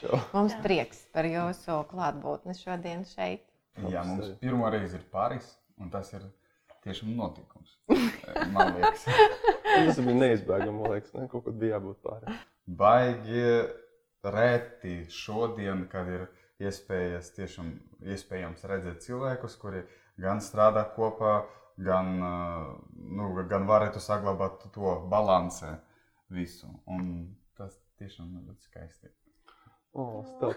Čau. Mums prieks par jūsu klātbūtni šodien šeit. Jā, mums pirmo reizi ir Pāris, un tas ir tiešām notikums. Man liekas, Tas bija neizbēgami, man liekas, ne? kaut kad bija jābūt pāri. baigi reti šodien, kad ir iespējas tiešām iespējams redzēt cilvēkus, kuri gan strādā kopā, gan, nu, gan varētu saglabāt to balansē visu. Un tas tiešām ir ļoti skaisti. O, stāv.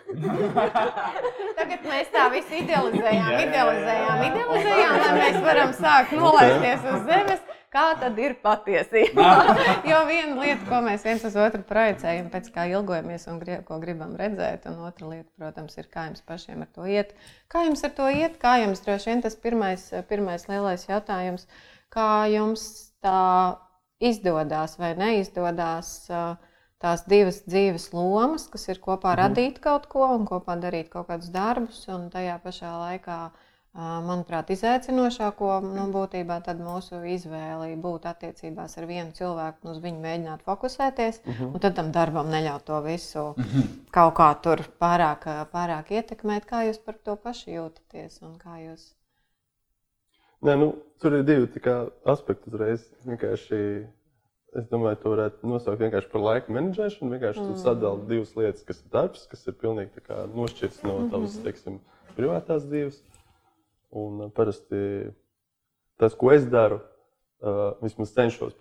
Tagad mēs tā visu idealizējām, Jā, jā, jā, jā. idealizējām, idealizējām, lai mēs varam sākt nolaisties uz zemes. Kā tad ir patiesība? jo viena lieta, ko mēs viens uz otru projicējam, pēc kā ilgojamies un gri- ko gribam redzēt, un otra lieta, protams, ir, kā jums pašiem ar to iet. Kā jums ar to iet? Kā jums droši vien tas pirmais, pirmais lielais jautājums, kā jums tā izdodas vai neizdodas? ā, Tās divas dzīves lomas, kas ir kopā radīt kaut ko un kopā darīt kaut kādus darbus, un tajā pašā laikā manuprāt, izaicinošāko nu, būtībā tad mūsu izvēle būt attiecībās ar vienu cilvēku un uz viņu mēģināt fokusēties, un tad tam darbam neļaut to visu kaut kā tur pārāk, pārāk ietekmēt. Kā jūs par to paši jūtaties un kā jūs? Nē, nu, tur ir divi aspekti uzreiz. Vienkārši, es domāju, to varētu nosaukt vienkārši par laika menedžēšanu. Vienkārši mm. tu sadali divas lietas, kas ir darbs, kas ir pilnīgi nošķirts no tavas, teiksim, privātās dzīves. Un uh, parasti tas, ko es daru, uh, vismaz cenšos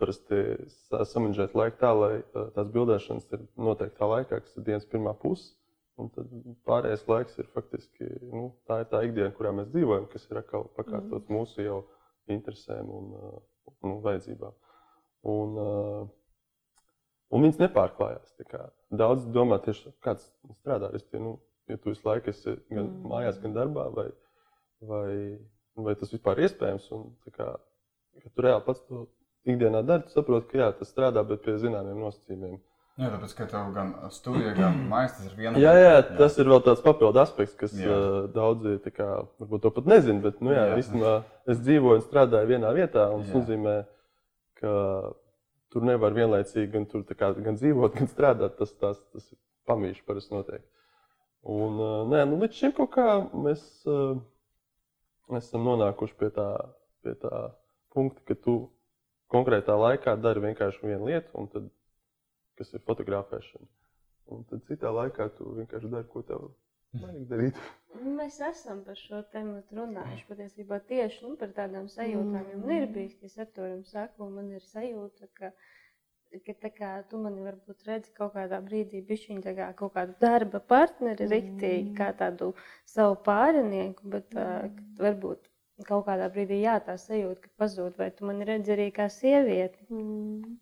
samanģēt laiku tā, lai uh, tās bildēšanas ir noteiktā laikā, kas ir dienas pirmā puse. Un tad pārējais laiks ir faktiski nu, tā, ir tā ikdiena, kurā mēs dzīvojam, kas ir atkal pakārtots mm. mūsu jau interesēm un, uh, un vajadzībām. Un, uh, un viņas nepārklājās. Daudz domā, tieši kāds strādā. Respektīvi, Nu, ja tu visu laiku esi gan mm. mājās, gan darbā, vai, vai, vai tas vispār ir iespējams. Un, tā kā, kad tu reāli pats to ikdienā dari, tu saproti, ka jā, tas strādā, bet pie zināmiem nosacījumiem. Jā, tāpēc, ka tev gan studija, gan mājas tas ir viena Jā, jā, tas ir vēl tāds papildu aspekts, kas Jā. uh, daudzi kā, varbūt to pat nezina. Bet, nu, jā, Jā. īstenībā es dzīvoju un strādāju vienā vietā. un Tas Jā. nozīmē, ka tur nevar vienlaicīgi gan, tur, kā, gan dzīvot, gan strādāt. Tas, tas, tas ir pamīšs parasti notiek. Un, nē, nu, līdz šim kaut kā mēs esam nonākuši pie tā, pie tā punkta, ka tu konkrētā laikā dari vienkārši vienu lietu, tad, kas ir fotografēšana. Un tad citā laikā tu vienkārši dari, ko tev vajag darīt. Mēs esam par šo tēmu runājuši patiesībā tieši nu, par tādām sajūtām. Mm. Man ir bijis, ka es ar to jums saku, man ir sajūta, ka, ka tā kā, tu mani varbūt redzi kaut kādā brīdī, bišķiņ tā kā kaut kādu darba partneri, riktīgi, kā tādu savu pārinieku, bet uh, ka varbūt kaut kādā brīdī jā, tā sajūta, ka pazūd, vai tu mani redzi arī kā sievieti. Mm.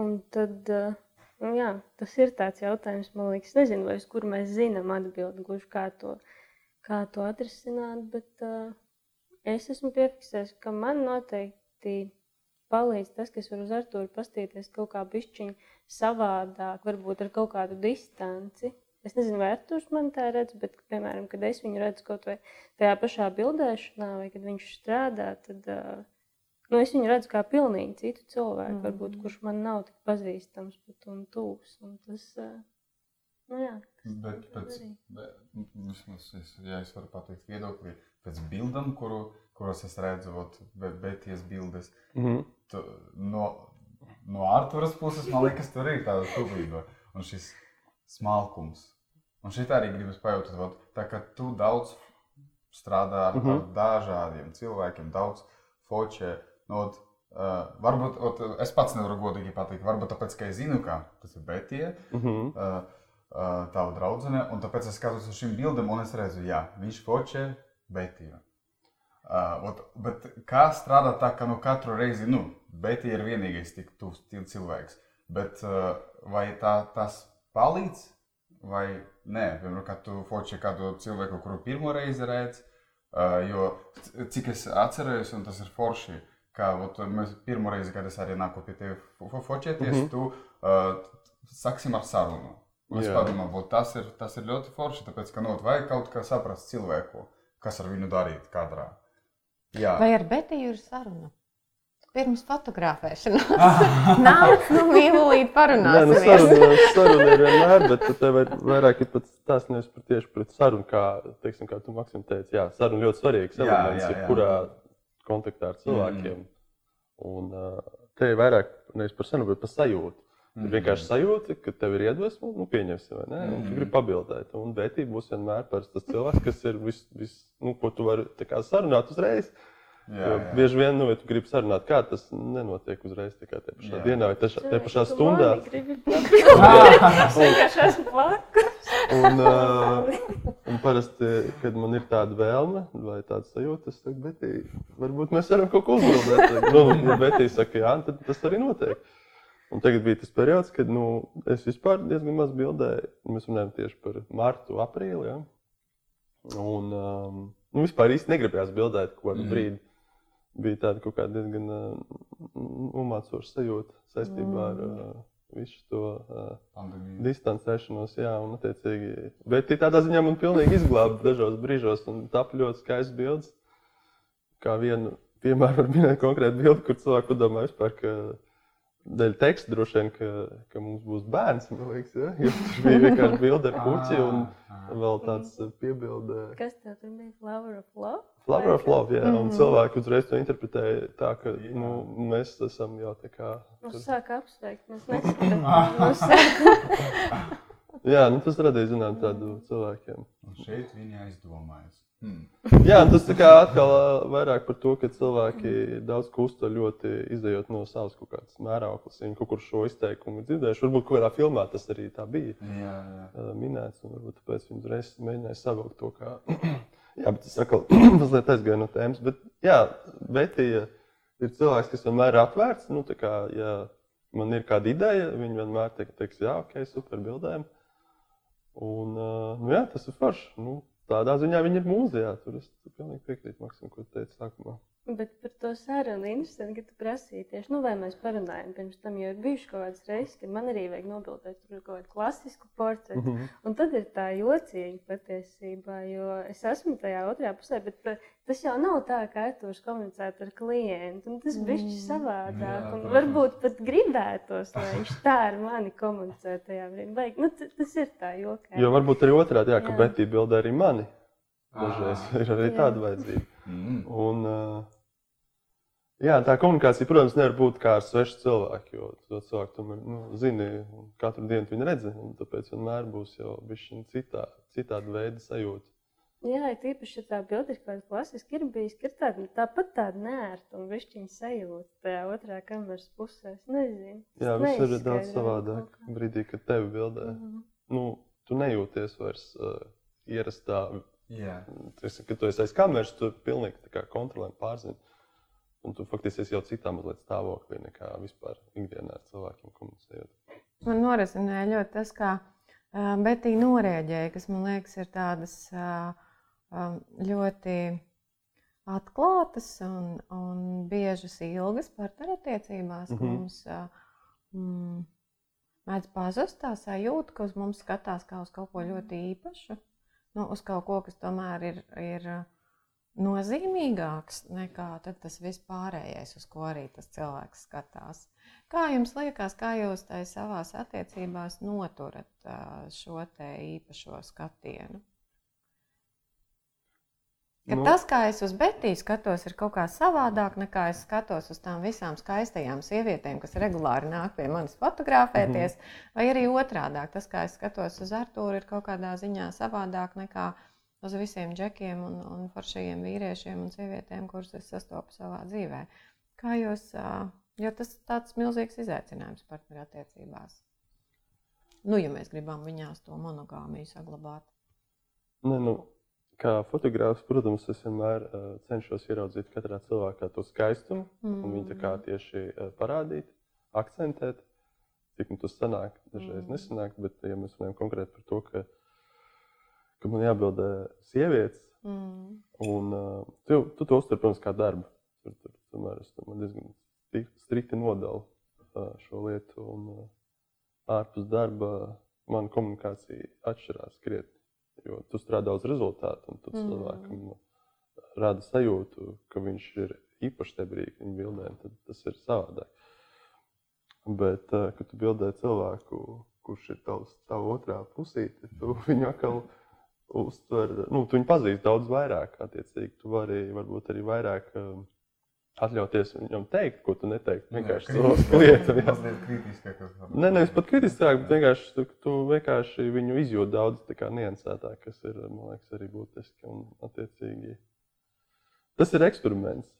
Un tad, uh, nu, jā, tas ir tāds jautājums, man liekas, nezinu, vai uz kur mēs zinām atbildi, gluži kā to, kā to atrisināt, bet uh, es esmu piefiksējis, ka man noteikti palīdz tas, ka es varu uz Artūru pastīties kaut kā bišķiņ savādāk, varbūt ar kaut kādu distanci. Es nezinu, vai Artūrs man tā redz, bet, piemēram, kad es viņu redzu kaut vai tajā pašā bildēšanā, vai kad viņš strādā, tad uh, Nu, es viņu redzu kā pilnīgi citu cilvēku, mm. varbūt, kurš man nav tik pazīstams pat un tūs. Un tas, nu jā, tas Bet pēc, bet, nu, vismaz, es, ja es varu pateikt viedokli, pēc bildām, kuru, kuras es redzu, ot, beties bildes, Mhm. tu, no, no Arturas puses, man liekas, tur ir tāda tuvība un šis smalkums. Un šī arī gribas pajautāt, ot, tā kā tu daudz strādā ar, Mhm. ar dažādiem cilvēkiem, daudz fočē, nu, ot, uh, varbūt, ot, es pats nevaru godīgi pateikt, varbūt tāpēc, ka es zinu, ka tas ir betie, Mhm. uh, uh, tava draudzene, un tāpēc es skatos uz šīm bildēm, un es redzu, jā, viņš fočē Betiju. Uh, ot, bet kā strādāt tā, ka nu katru reizi, nu, Betija ir vienīgais tik tuvs cilvēks, bet uh, vai tā, tas palīdz, vai nē, piemēram, kad tu fočē kādu cilvēku, kuru pirmo reizi redz, uh, jo cik es atceros, un tas ir forši, ka ot, mēs pirmo reizi, kad es arī nāku pie tevi fo- fo- fočēties, mm -hmm. tu uh, sāksim ar sarunu. Un Es padomāju, "Vot tas ir, tas ir ļoti forši, tāpēc, ka nu, vajag kaut kā saprast cilvēku, kas ar viņu darīt kadrā. Jā, Vai ar Betiju ir saruna? pirms fotografēšanās. Nāc, nu, mīlīgi, Nē, nu, saruna, saruna ir vienmēr, bet tev ir vairāk ir pats tās nevis par tieši pret sarunu, kā, teiksim, kā tu Maksim teici, jā, saruna ļoti svarīgs Jā, elements, jā, ir jā. kurā kontaktā ar cilvēkiem. Un uh, te ir vairāk nevis par sarunu, bet par sajūtu. Ir vienkārši sajūta, ka tev ir iedvesma, nu, pieņemsim, vai ne? Un tu gribi pabildēt. Un vērtība būs vienmēr par tas cilvēks, kas ir vis, vis nu, ko tu vari sarunāt uzreiz. Jā, jā. bieži vien, nu, ja tu gribi sarunāt, kā tas nenotiek uzreiz tikai tajā pašā Jā. dienā vai tajā pašā Tu stundā. Es vienkārši esmu blakus. Un, uh, un parasti, kad man ir tāda vēlme vai tāda sajūta, es saku, bet varbūt mēs varam kaut ko uzbūvēt. Nu, ja Betī saka, jā, tad tas arī notiek. Un tagad bija tas periods, kad nu, es vispār diezgan maz bildēju. Mēs runājam tieši par martu, aprīli. Ja? Un um, nu, vispār īsti negribējās bildēt kaut kādu Mhm. brīdi. Bija tāda kaut kāda diezgan uh, umācoša sajūta saistībā ar uh, visu to. Uh, distancēšanos, jā, un attiecīgi. Bet tā tādā ziņā man pilnīgi izglāba dažos brīžos, un tā ļoti skaists bildes. Kā vienu piemēru var minēt konkrēti bildi, kur cilvēki padomā vispār, ka dēļ teksta droši vien, ka, ka mums būs bērns, man liekas, ja? jo tur bija vienkārši bilde ar puķi un Ah, vēl tāds piebilde. Kas tev tur bija? Flower of love? Flower of love, jā, un Mhm. cilvēki uzreiz to interpretēja tā, ka nu, mēs esam jau tā kā. Mums tur- sāk apsveikt, mēs. Mums sāk Jā, nu, tas radīja zinām tādu cilvēkiem. Un šeit viņi aizdomājas. Hmm. Jā, tas tā kā atkal vairāk par to, ka cilvēki daudz ko uztver ļoti izējot no savas kaut kādas mērauklas. Viņi kaut kur šo izteikumu ir dzirdējuši. Varbūt kaut kādā filmā tas arī tā bija Jā, jā. minēts, un varbūt tāpēc viņi uzreiz mēģināja savilkt to kā. jā, bet tas atkal mazliet aizgāja no tēmas. Bet, jā, Betija ir cilvēks, kas vienmēr ir atvērts. Nu, kā, ja man ir kāda ideja, viņi vienmēr teiks, teiks jā, ok, super bildēm. Un, nu, jā, tas ir forši. Nu, tādā ziņā viņi ir mūzijā. Tur es pilnīgi piekrītu Maksim, ko tu teici sākumā. Bet par to sarunu interesanti, ka tu prasīji tieši, nu, vai mēs parunājam pirms tam, jo ir bijuši kaut kādas reizes, kad man arī vajag nobildēt tur kaut kādu klasisku portretu. Mm -hmm. Un tad ir tā jocīgi patiesībā, jo es esmu tajā otrā pusē, bet ta- tas jau nav tā, ka Arthurs komunicētu ar klientu. un Tas bija Mm. savādāk. Jā, un protams. Varbūt pat gribētos, lai viņš tā ar mani komunicē tajā brīdī. Vajag, nu, tas ir tā joki. Jo varbūt arī otrādi, jā, ka. Betija bildē arī mani. Ah. Dažreiz ir arī tāda vajadzība. Mm. Un, ā, jā, tā komunikācija, protams, nevar būt kā ar svešu cilvēku, jo to cilvēku tomēr nu, zini, un katru dienu viņu redzi. un Tāpēc vienmēr būs jau bišķiņ citā, citāda veida sajūta. Jā, ir tīpaši, ja tā bilde ir kaut kāda klasiska, ir bijis, ir tāda, tāpat tāda nērta un višķiņa sajūta tajā otrā kameras pusē. Es nezinu. Jā, viss ir daudz savādāk. Brīdī, kad tevi bildē, Mhm. nu, tu nejūties vairs uh, ierastā Jā. Tas, kad tu esi aiz kameras, tu pilnīgi tā kā kontrolē pārzini. Un tu faktiski esi jau citā mazliet stāvoklī nekā vispār ikdienā ar cilvēkiem komunicējot. Man norisināja ļoti tas, kā Betija norēģēja, kas man liekas, ir tādas ļoti atklātas un, un biežas ilgas partnerattiecībās. Mm. -hmm. Mums mm, mēdz pazust tā sajūta, ka uz mums skatās kā uz kaut ko ļoti īpašu. Nu, uz kaut ko, kas tomēr ir, ir nozīmīgāks nekā tas vispārējais, uz ko arī tas cilvēks skatās. Kā jums liekas, kā jūs tai savās attiecībās noturat šo te īpašo skatienu? Ka Nu. tas, kā es uz Betiju skatos, ir kaut kā savādāk nekā es skatos uz tām visām skaistajām sievietēm, kas regulāri nāk pie manis fotografēties, mm -hmm. vai arī otrādi. Tas, kā es skatos uz Arthuru, ir kaut kādā ziņā savādāk nekā uz visiem džekiem un, un foršajiem vīriešiem un sievietēm, kurus es sastopu savā dzīvē. Kā jūs, jo tas ir tāds milzīgs izaicinājums partnerattiecībās. Nu, ja mēs gribam viņās to monogāmiju saglabāt. Ne, nu, kā fotogrāfs, protams, es vienmēr uh, cenšos ieraudzīt katrā cilvēkā to skaistumu un viņu kā tieši uh, parādīt, akcentēt. Cik nu tas sanāk, dažreiz Mm. nesanāk, bet, ja mēs runājam konkrēti par to, ka, ka man jābildē sievietes, Mm. Un uh, tu, tu to uztver, protams, kā darbu. Tur, tur, tomēr es tomēr diezgan strikti nodalu uh, šo lietu. Un, uh, ārpus darba man komunikācija atšķirās krietni. Jo tu strādā uz rezultātu, un tu Mm. cilvēkam rada sajūtu, ka viņš ir īpaši tebrīgi viņa bildēm, tad tas ir savādāk. Bet, kad tu bildē cilvēku, kurš ir tavs, tava otrā pusīte, tu viņu atkal uztver, nu, tu viņu pazīsti daudz vairāk, attiecīgi, tu vari varbūt arī vairāk uh, atļauties viņam teikt, ko tu neteiktu. Vienkārši to lietu. Tas ir kritiskāk. Nē, nevis pat kritiskāk, bet vienkārši tu, tu vienkārši viņu izjūti daudz niansētāk, kas ir, man liekas, arī būtiski un attiecīgi. Tas ir eksperiments.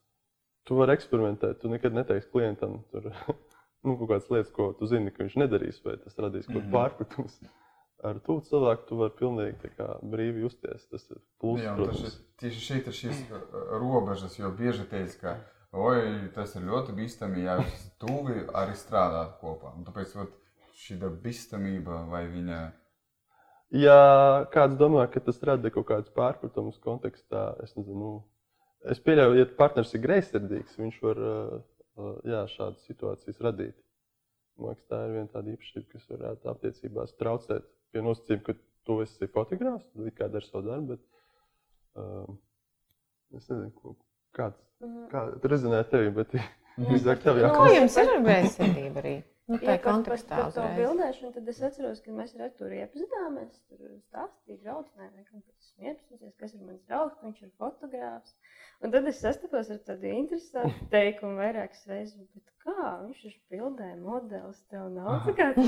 Tu vari eksperimentēt, tu nekad neteiksi klientam tur nu, kaut kādas lietas, ko tu zini, ka viņš nedarīs, vai tas radīs kaut kādu mm -hmm. pārpratumus. Ar to cilvēku tu vari pilnīgi kā, brīvi justies. Tas ir pluss. Jā, tas ir tieši šeit ir šīs robežas, jo bieži teica, ka oi, tas ir ļoti bīstami, ja tuvi arī strādāt kopā. Un tāpēc vat, šī bīstamība vai viņa. Ja kāds domā, ka tas rada kaut kādus pārpratumus kontekstā, es nezinu, nu, Es pieļauju, ja partneris ir greizsirdīgs, viņš var jā, šādas situācijas radīt. Man liekas, tā ir viena tāda īpašība, kas varētu attiecībās traucēt. Pie nosacījuma, ka tu esi fotogrāfs, tu kā dari savu darbu, bet um, es nezinu, ko, kāds, mhm. kā rezinē tevi, bet drīzāk tev jākā. Ko jums ir ar greizsirdību arī? Nu, tā ja, kontekstā par, par to bildēšanu, tad es atceros, ka mēs ar Arturu iepazināmies, tur stāstīja draudzē, kas ir kas ir mans draugs, viņš ir fotogrāfs. Un tad es sastapos ar tādu interesantu teikumu vairākas reizes, bet kā viņš ir bildē modelis, tev nav tā kā tu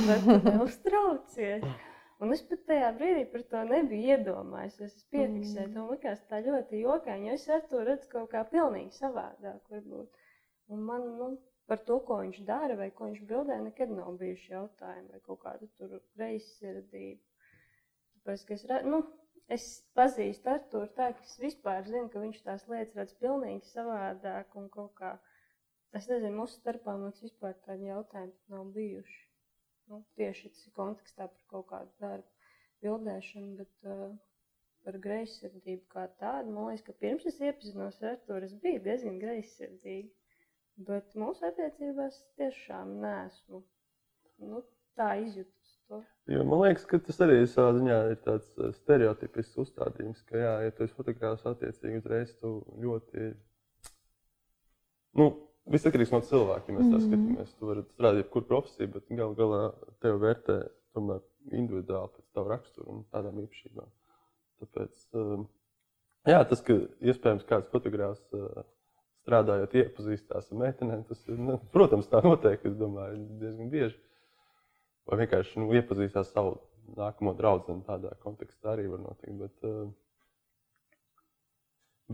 neuztraucies. Un es pat tajā brīdī par to nebiju iedomājies. Es piefiksēju, mm. man likās tā ļoti jokaini, jo es ar to redzu kaut kā pilnīgi savādāk varbūt. Un man, nu, par to, ko viņš dara vai ko viņš bildē, nekad nav bijuši jautājumi vai kaut kāda tur greizsirdība. Tāpēc, es, nu, es pazīstu Arturu tā, ka es vispār zinu, ka viņš tās lietas redz pilnīgi savādāk un kaut kā, es nezinu, mūsu starpā mums vispār tādi jautājumi nav bijuši. Nu, tieši kontekstā par kaut kādu darbu bildēšanu, bet uh, par greizsirdību kā tādu, man liekas, ka pirms es iepazinos ar Arturu, es biju diezgan greizsirdīga. Bet mūsu attiecībās tiešām nesmu nu, tā izjutusi to. Jo, man liekas, ka tas arī savā ziņā ir tāds eh, stereotipisks uzstādījums, ka, jā, ja tu esi fotogrāfs, attiecīgi uzreiz tu ļoti. Nu, Viss atkarīgs no cilvēka. Ja mēs tā mhm. skatāmies, tu vari strādāt jebkurā profesijā, bet galu galā tevi vērtē tomēr individuāli pēc tava rakstura un tādām īpašībām. Tāpēc, um, jā, tas, ka iespējams kāds fotogrāfs uh, strādājot, iepazīstās ar meitenēm. Tas, nu, protams, tā notiek, es domāju, diezgan bieži. Vai vienkārši nu, iepazīstās savu nākamo draugu, tādā kontekstā arī var notikt. Bet, uh,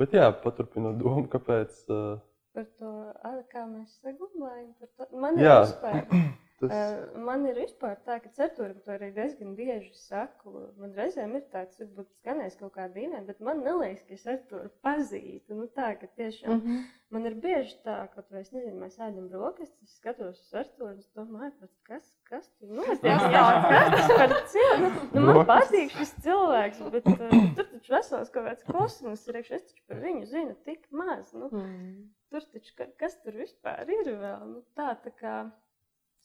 bet jā, paturpinot domu, kāpēc. Uh, par to, kā mēs saglabājam, par to man ir vispār. Tas... Man ir vispār tā, ka ceturkam to arī diezgan bieži saku. Man reizēm ir tāds, varbūt skanēs kaut kā dīvaini, bet man neliekas, ka es ar to pazīstu. Nu, tā, ka tiešām mm -hmm. man ir bieži tā, ka, es nezinu, mēs ēdam brokastis, es skatos uz Arturu un domāju, kas, kas tur notiek? kas tas par cilvēku? Nu, man patīk šis cilvēks, bet uh, tur taču vesels kaut kāds kosmos ir, es taču par viņu zinu tik maz. Nu, mm. Tur taču, kas tur vispār ir vēl? Nu, tā, tā kā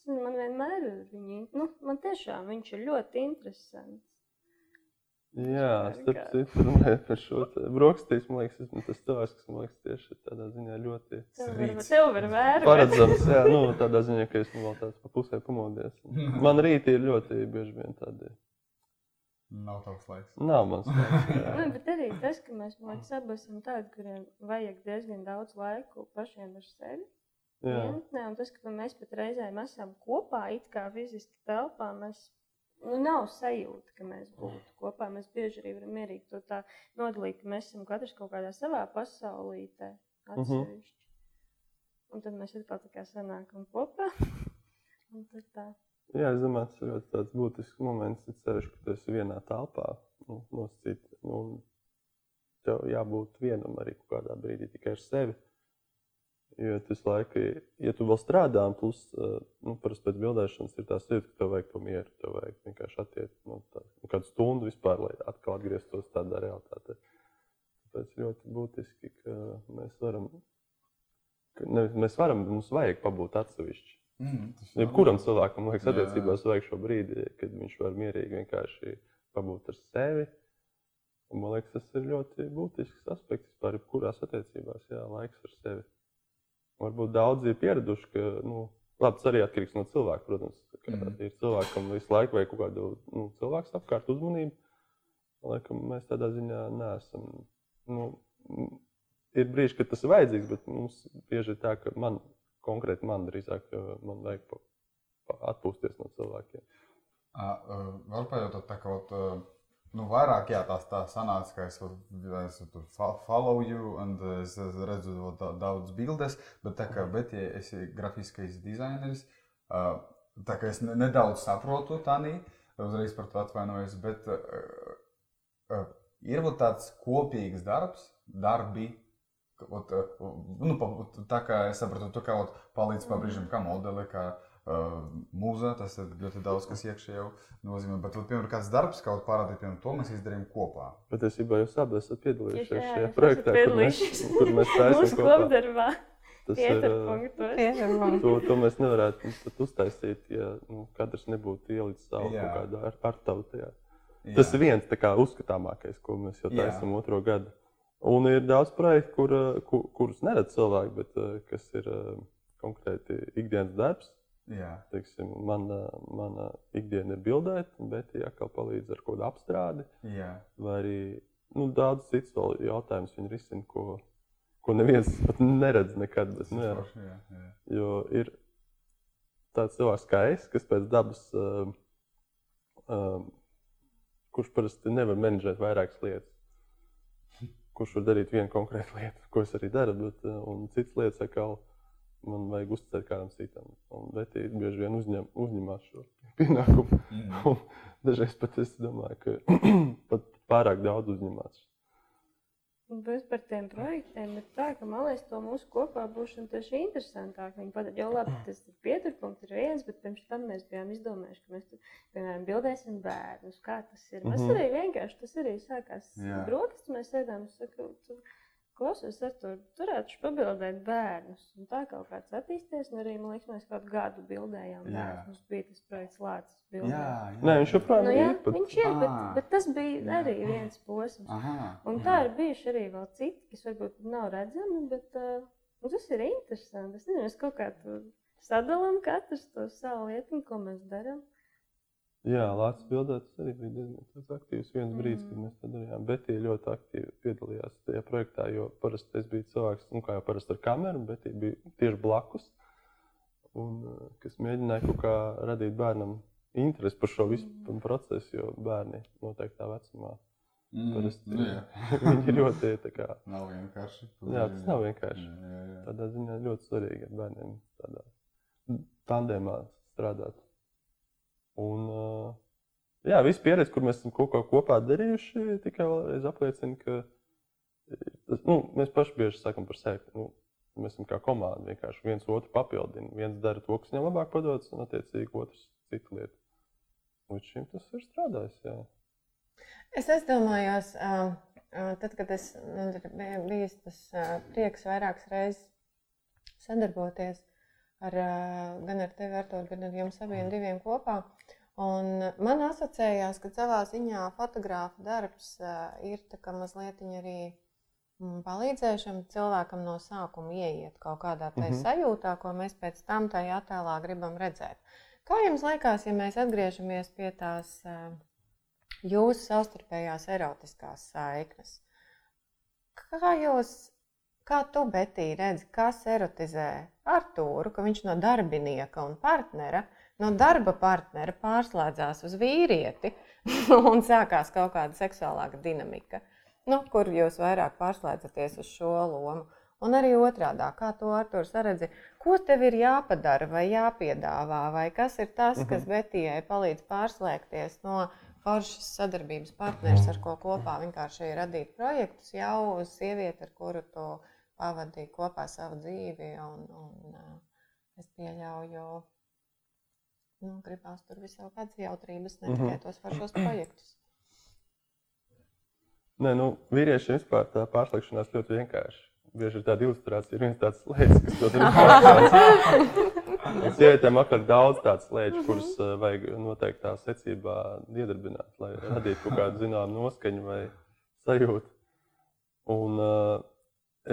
man vienmēr ir viņi. Nu, man tiešām viņš ir ļoti interesants. Jā, starp citu, runājot par šo brokastīs, man liekas, tas tās, kas man liekas tieši tādā ziņā ļoti tev var vērot. Paredzams, jā, nu, tādā ziņā, ka es nu vēl tāds pa pusē pamodies. Man rīti ir ļoti bieži vien tādi. Nav tavs laiks. Nav mans laiks. nu, bet arī tas, ka mēs, man liekas, abi esam tādi, kuriem vajag diezgan daudz laiku pašiem ar sevi. Vientnē, un tas, ka mēs pat reizēm esam kopā, it kā fiziski telpā, mēs nu, nav sajūta, ka mēs būtu kopā. Mēs bieži arī varam mierīgi to tā nodalīt, ka mēs esam katrs kaut kādā savā pasaulītē mhm. atsevišķi. Uh -huh. Un tad mēs atkal tā kā sanākam kopā. Jā, es domāju, tas ir ļoti būtisks moments, it sevišķi, ka tu esi vienā telpā, nu, nosacīt, nu, tev jābūt vienam arī kādā brīdī tikai ar sevi. Jo tas laiku, ja tu vēl strādā, plus, eh, nu, parasti pēc bildēšanas ir tā sajūta, ka tev vajag to mieru, tev vajag vienkārši attiekt nu, tā, nu, kādu stundu vispār, lai atkal atgrieztos tādā realitātē. Tāpēc ļoti būtiski, ka mēs varam, ka ne, mēs varam, mums vajag pabūt atsevišķi. Mm, Jebkuram cilvēkam, liekas, attiecībās vajag šo brīdi, kad viņš var mierīgi vienkārši pabūt ar sevi. Un, man liekas, tas ir ļoti būtisks aspekts vispār, jebkurās attiecībās, jā, laiks ar sevi. varbūt daudzi ir pieraduši, ka nu, labi, tas arī atkarīgs no cilvēka. Protams, mm. Ir cilvēki, kam visu laiku vajag kaut kādu nu, cilvēku apkārt uzmanību. Laikam mēs tādā ziņā neesam. Nu, ir brīži, kad tas ir vajadzīgs, bet mums bieži ir tā, ka man konkrēti man drīzāk man vajag atpūsties no cilvēkiem. Var pajautāt, tā kā ot, ā, nu, vairāk jā, tās tā sanāca, ka es, es tur fo- follow you un es redzu da- daudz bildes, bet tā kā Betija esi grafiskais dizaineris, tā kā es ne- nedaudz saprotu Tanī, uzreiz par to atvainojos, bet ā, ir ot tāds kopīgs darbs, darbi, Ot, nu, pa- tā kā es sapratu, tu kā ot, palīdz pa brīžam, kā modeli, kā uh, mūza, tas ir ļoti daudz, kas iekšā jau nozīmē. Bet, ot, piemēram, kāds darbs, kaut parādīt, piemēram, to mēs izdarījām kopā. Patiesībā jūs abi esat piedalījušies jā, šajā projektā, kur mēs, kur mēs taisām kopdarbā. Tas ir, ā, Pieturpunktos. Tieši man. To, to mēs nevarētu uztaisīt, ja nu, katrs nebūtu ielicis savu Jā. kaut kādu ar, ar tavu tajā. Tas ir viens tā kā uzskatāmākais, ko mēs jau Jā. taisām otro gadu. Un ir daudz projektu, kur, ā, ku, kurus neredz cilvēki, bet ā, kas ir ā, konkrēti ikdienas darbs. Teiksim, mana, mana ikdiena ir bildēt, bet ja atkal palīdz ar kādu apstrādi, jā. vai arī nu, daudz citus vēl jautājumus viņi risina, ko, ko neviens pat neredz nekad. Bet, nu, jā. jā, jā. Jo ir tāds cilvēks kā es, kas pēc dabas, um, um, kurš parasti nevar menedžēt vairākas lietas. Kurš var darīt vienu konkrētu lietu, ko es arī daru, bet un citas lietas atkal man vajag uzticēt kādam citam. Un Betija bieži vien uzņem, uzņemās šo pienākumu. Mm. Dažreiz pat es domāju, ka pat pārāk daudz uzņemās. Un bez par tiem projektiem ir tā, ka man liekas, to mūsu kopā būšana tieši interesantāk. Viņi padara, jo labi, tas ir pieturpunkts, ir viens, bet pirms tam mēs bijām izdomājuši, ka mēs tur, piemēram, bildēsim bērnus. Kā tas ir? Mēs Mhm. arī vienkārši, tas arī sākās Jā. brokastis, mēs sēdām, es saku, tu klausies, ar to turētu pabildēt bērnus. Un tā kaut kāds attīsties, un arī, man liekas, mēs kaut gadu bildējām Jā. bērnus. Mums bija tas projekts Lācis Jā, bildēt. jā. Nē, viņš joprojām Nu, ir. jā, pat- viņš ir, bet, Ā. bet tas bija Jā. arī viens posms. Aha, Un tā ir bijuši arī vēl citi, kas varbūt nav redzami, bet uh, tas ir interesanti. Es nezinu, mēs kaut kā tur sadalām katrs to savu lietu, ko mēs darām. Jā, Latvijas bildē tas arī bija diezgan aktīvs viens brīdis, kad Mm. mēs to darījām. Bet viņa ļoti aktīvi piedalījās tajā projektā, jo parasti es biju cilvēks, nu, kā jau parasti ar kameru, bet viņa bija tieši blakus. Un, eh, kas mēģināja kaut kā radīt bērnam interesi par šo visu Mm. procesu, jo bērni noteiktā vecumā Mm, parasti nu, viņi ir ļoti tā kā, Nav vienkārši. Jā, tas nav vienkārši. Jā, jā, jā. tādā ziņā ļoti svarīgi ar bērniem tādā tandēmā strādāt. Un, uh, jā, viss pieredze, kur mēs esam kaut ko kopā darījuši, tikai vēlreiz apliecina, ka tas, nu, mēs paši bieži sakam par sevi. Nu, mēs esam kā komanda, vienkārši viens otru papildina. Viens dara to, kas viņam labāk padodas, un attiecīgi otrs citu lietu. Līdz šim tas ir strādājis. Jā. Es aizdomājos, uh, uh, tad, kad es man ir bij- bijis tas uh, prieks vairākas reizes sadarboties ar, gan ar tevi, Artur, gan ar jums abiem diviem kopā. Un man asociējās, ka savā ziņā fotogrāfa darbs ir mazliet arī mm, palīdzēšana cilvēkam no sākuma ieiet kaut kādā tajā Mhm. sajūtā, ko mēs pēc tam tajā attēlā gribam redzēt. Kā jums liekas, ja mēs atgriežamies pie tās jūsu savstarpējās erotiskās saiknes? Kā jūs, kā tu, Betī, redzi, kas erotizē Artūru, ka viņš no darbinieka un partnera, no darba partnera pārslēdzās uz vīrieti un sākās kaut kāda seksuālāka dinamika, nu, kur jūs vairāk pārslēdzaties uz šo lomu? Un arī otrādi, kā to Arthurs redzi, ko tev ir jāpadara vai jāpiedāvā, vai kas ir tas, kas Betijai palīdz pārslēgties no foršas sadarbības partneris, ar ko kopā vienkārši radīt projektus, jau uz sievieti, ar kuru tu pavadīji kopā savu dzīvi. Un, un, uh, es pieļauju, nu, gribās tur visā kādas jautrības, ne tikai Mhm. tos foršos projektus. Nē, nu, vīriešiem vispār tā pārslēgšanās ļoti vienkārši. Bieži ir tāda ilustrācija, ir viens tāds slēdz, kas to dara. Sievietēm atkal daudz tādu slēdzu, kurus uh, vajag noteiktā secībā iedarbināt, lai radītu kaut kādu zināmu noskaņu vai sajūtu. Un, uh,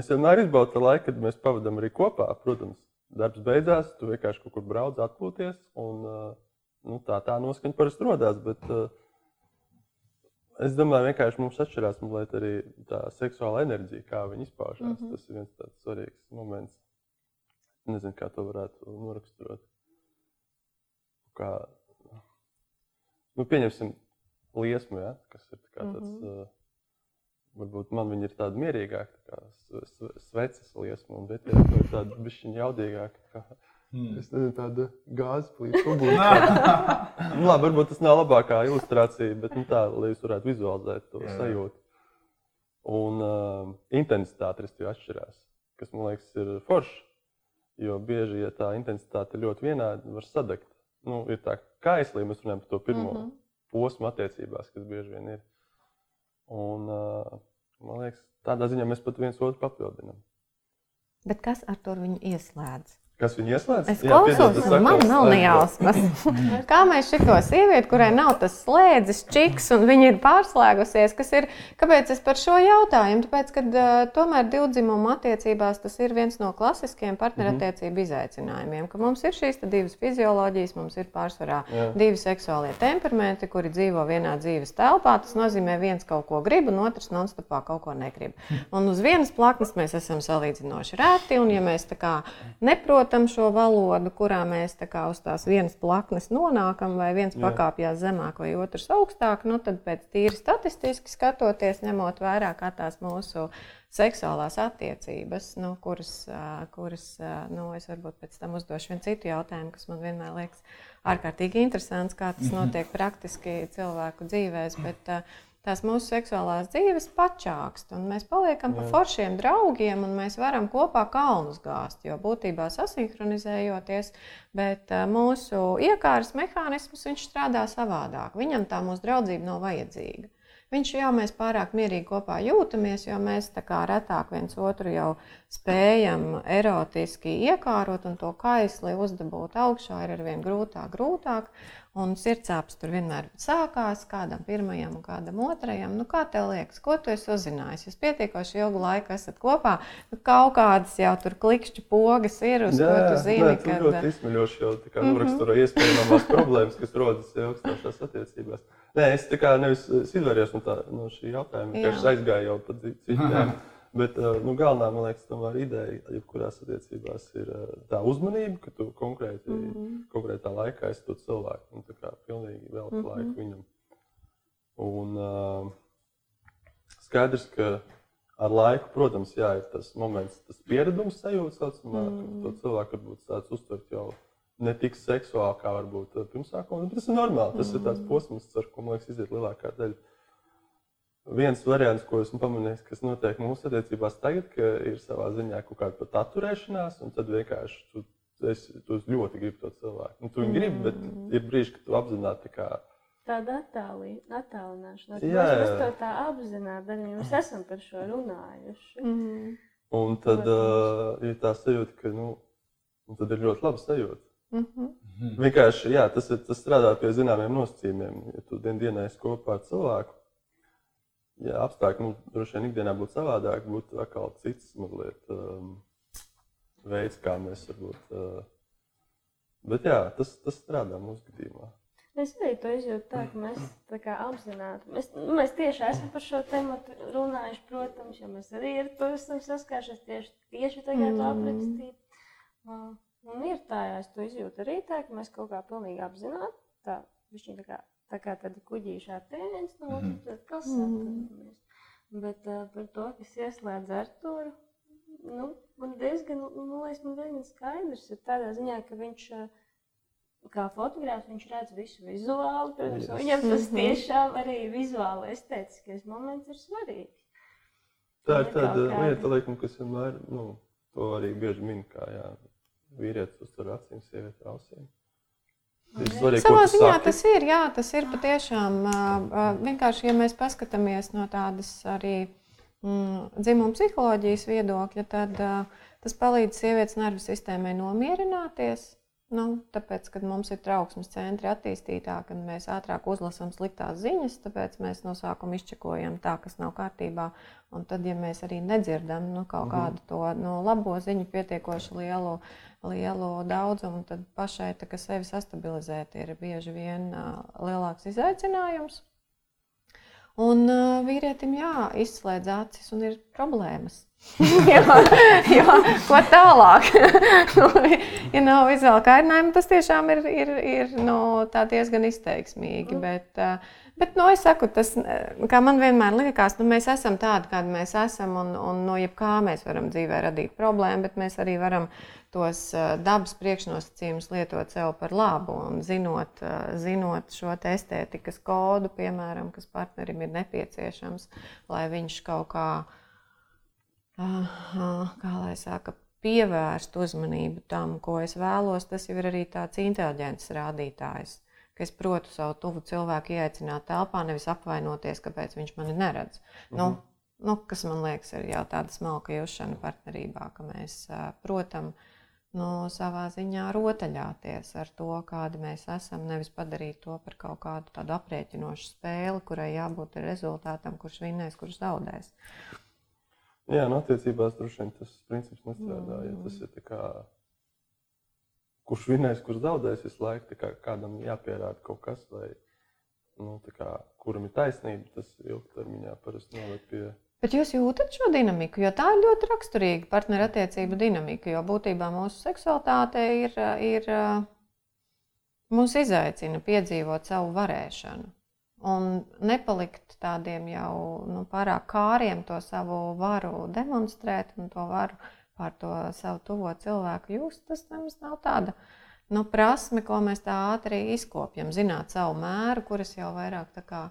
es vienmēr izbaudu to laiku, kad mēs pavadām arī kopā. Protams, darbs beidzās, tu vienkārši kaut kur brauc, atpūties. Un, nu, tā tā noskaņa parasti radās. Bet, es domāju, vienkārši mums atšķirās mazliet arī tā seksuāla enerģija, kā viņi izpaužās. Mm -hmm. Tas ir viens tāds svarīgs moments. Nezinu, kā to varētu noraksturot. Kā, nu, pieņemsim liesmu, ja, kas ir tāds. Mm -hmm. uh, Varbūt man viņa ir tāda mierīgāka, kā sveces liesma, bet ir tāda bišķiņa jaudīgāka. Kā, mm. Es nezinu, tāda gāzes plīsa uguns. nu, labi, varbūt tas nav labākā ilustrācija, bet nu, tā, lai jūs varētu vizualizēt to Jā. sajūtu. Un uh, intensitāte arī atšķirās, kas man liekas ir forši. Jo bieži, ja tā intensitāte ir ļoti vienāda, var sadegt. Nu, ir tā kaislī, mēs runājam par to pirmo mm -hmm. posmu attiecībās, kas bieži vien ir. Un, uh, man liekas, tādā ziņā mēs pat viens otru papildinām. Bet kas ar to viņu ieslēdz? Kas viņu ieslēdz? Es klausos, un man nav nejausmas. Kā mēs šito sievieti, kurai nav tas slēdzis, čiks, un viņa ir pārslēgusies, kas ir, kāpēc es par šo jautājumu? Tāpēc, ka uh, tomēr divdzimumu attiecībās tas ir viens no klasiskiem partnerattiecību -hmm. izaicinājumiem, ka mums ir šīs divas fizioloģijas, mums ir pārsvarā Jā. divi seksuālie temperamenti, kuri dzīvo vienā dzīves telpā. Tas nozīmē, viens kaut ko grib, un otrs nonstopā kaut ko negrib. Un uz vienas plaknes mēs esam salīdzinoši rēti, un ja mēs tā kā neprotam, saprotam šo valodu, kurā mēs tā uz tās vienas plaknes nonākam, vai viens pakāpjas zemāk, vai otrs augstāk, nu, tad pēc tīri statistiski skatoties, ņemot vērā tās mūsu seksuālās attiecības, nu, kuras, kuras nu, es varbūt pēc tam uzdošu vienu citu jautājumu, kas man vienmēr liekas ārkārtīgi interesants, kā tas mhm. notiek praktiski cilvēku dzīvēs. Bet, uh, tās mūsu seksuālās dzīves pačākst. Mēs paliekam par foršiem draugiem un mēs varam kopā kalnus gāzt. Jo būtībā sasinhronizējoties, bet eh, mūsu iekārtas mehānisms strādā savādāk. Viņam tā mūsu draudzība nav vajadzīga. Viņš jau mēs pārāk mierīgi kopā jūtamies, jo mēs tā kā retāk viens otru jau spējam erotiski iekārot, un to kaisli uzdabūt augšā ir arvien grūtāk, grūtāk. Un sirdsāpes tur vienmēr sākās kādam pirmajam un kādam otrajam. Nu, kā tev liekas, ko tu esi uzzinājis? Jūs pietiekoši ilgu laiku esat kopā, nu, kaut kādas jau tur klikšķi pogas ir, uz jā, ko tu zini. Jā, kad... ļoti izsmeļoši jau tā kā mm -hmm. noraksturo iespējamās problēmas, kas rodas ilgstošās attiecībās. Nē, es tā kā nevis izvairījos no, tā, no šī jautājuma, ka es aizgāju jau pa citiem. Bet uh, nu, galvenā, man liekas, tomēr ideja, jebkurās attiecībās, ir uh, tā uzmanība, ka tu konkrēti, mm -hmm. konkrētā laikā esi to cilvēku un tā kā pilnīgi velti mm -hmm. laiku viņam. Un uh, skaidrs, ka ar laiku, protams, jā, ir tas moments, tas pieredums sajūta, saucamā, mm -hmm. to cilvēku varbūt tāds uztvert jau ne tik seksuāli, kā varbūt pirmsākumā. Tas ir normāli, tas mm -hmm. ir tāds posms, ar ko, man liekas, iziet lielākā daļa Viens variants, ko esmu pamanījis, kas notiek mūsu attiecībās tagad, ir savā ziņā kaut kāda pat atturēšanās, un tad vienkārši tu, es, tu ļoti gribi to cilvēku. Nu, tu viņu gribi, bet mm. ir brīži, kad tu apzināti kā. Tāda attālināšanās. Mēs to tā apzināti darām. Mēs esam par šo runājuši. Mm. Un tad uh, ir tā sajūta, ka nu, tad ir ļoti laba sajūta. Mm -hmm. Vienkārši jā, tas, ir, tas strādā pie zināmiem nosacījumiem. Ja tu dien dienā esi kopā ar cilvēku, ja apstākļi mums droši vien ikdienā būtu savādāk, būtu atkal cits mazliet, um, veids, kā mēs varbūt. Uh, bet jā, tas, tas strādā mūsu gadījumā. Es arī to izjūtu tā, ka mēs tā kā apzināti, mēs, nu, mēs tieši esam par šo tēmu runājuši, protams, jo mēs arī ar to esam saskāršies tieši, tieši tagad mm. aprakstīt. Uh, un ir tā, jā, es to izjūtu arī tā, ka mēs kaut kā pilnīgi apzināti, tā, višķi tā kā tā kā tāda kuģīša attēliens no otras puses, kas saprotamies. Bet uh, par to, kas ieslēdz Arturu, nu, man diezgan, nu, liekas, man diezgan skaidrs ir tādā ziņā, ka viņš, kā fotogrāfs, viņš redz visu vizuāli, protams, yes. viņam tas mhm. tiešām arī vizuāli estētiskais moments ir svarīgs. Tā ir tāda lieta, laikam, kas vienmēr, nu, to arī bieži min, kā, jā, vīrietis uztur acīm, sieviete ausīm. Svarīgi, Savā ziņā saki? tas ir, jā, tas ir patiešām vienkārši, ja mēs paskatāmies no tādas arī mm, dzimuma psiholoģijas viedokļa, tad tas palīdz sievietes nervu sistēmai nomierināties. Nu, tāpēc, kad mums ir trauksmes centri attīstītāki, kad mēs ātrāk uzlasām sliktās ziņas, tāpēc mēs no sākuma izčekojam tā, kas nav kārtībā. Un tad, ja mēs arī nedzirdam nu, kaut Mhm. kādu to nu, labo ziņu, pietiekoši lielu, lielu daudzumu, tad pašai tā, sevi sastabilizēt ir bieži vien uh, lielāks izaicinājums. Un uh, vīrietim jā, izslēdz acis un ir problēmas. jo, jo, ko tālāk? Nu, ja nav vizuāla kārdinājuma, tas tiešām ir, ir, ir nu, diezgan izteiksmīgi. Bet, uh, bet nu, es saku, tas, kā man vienmēr liekas, nu, mēs esam tādi, kādi mēs esam. Un, un no jebkā mēs varam dzīvē radīt problēmu, bet mēs arī varam tos uh, dabas priekšnosacījumus lietot sev par labu. Un zinot, zinot šo estētikas kodu, piemēram, kas partnerim ir nepieciešams, lai viņš kaut kā, uh, kā lai saka, pievērst uzmanību tam, ko es vēlos, tas jau ir arī tāds inteliģents rādītājs. Es protu savu tuvu cilvēku ieaicināt telpā, nevis apvainoties, kāpēc viņš mani neredz. Mm -hmm. nu, nu, kas man liekas, ir jau tāda smalka jūšana partnerībā, ka mēs, uh, protams, nu, savā ziņā rotaļāties ar to, kādi mēs esam. Nevis padarīt to par kaut kādu tādu aprēķinošu spēli, kurai jābūt rezultātam, kurš vinnēs, kurš zaudēs. Jā, no attiecībās droši vien tas princips nestrādā. Ja tas ir kā, kurš vinnēs, kurš zaudēs visu laiku, kā kādam jāpierāda kaut kas, vai nu, kā, kuram ir taisnība, tas ilgtermiņā parasti noved pie. Bet jūs jūtat šo dinamiku, jo tā ir ļoti raksturīga partnerattiecību dinamika. Jo būtībā mūsu seksualitāte ir, ir mūs izaicina piedzīvot savu varēšanu. Un nepalikt tādiem jau nu, pārāk kāriem to savu varu demonstrēt un to varu pār to savu tuvo cilvēku just. Tas nemaz nav tāda nu, prasme, ko mēs tā ātri izkopjam. Zināt savu mēru, kuras jau vairāk tā kā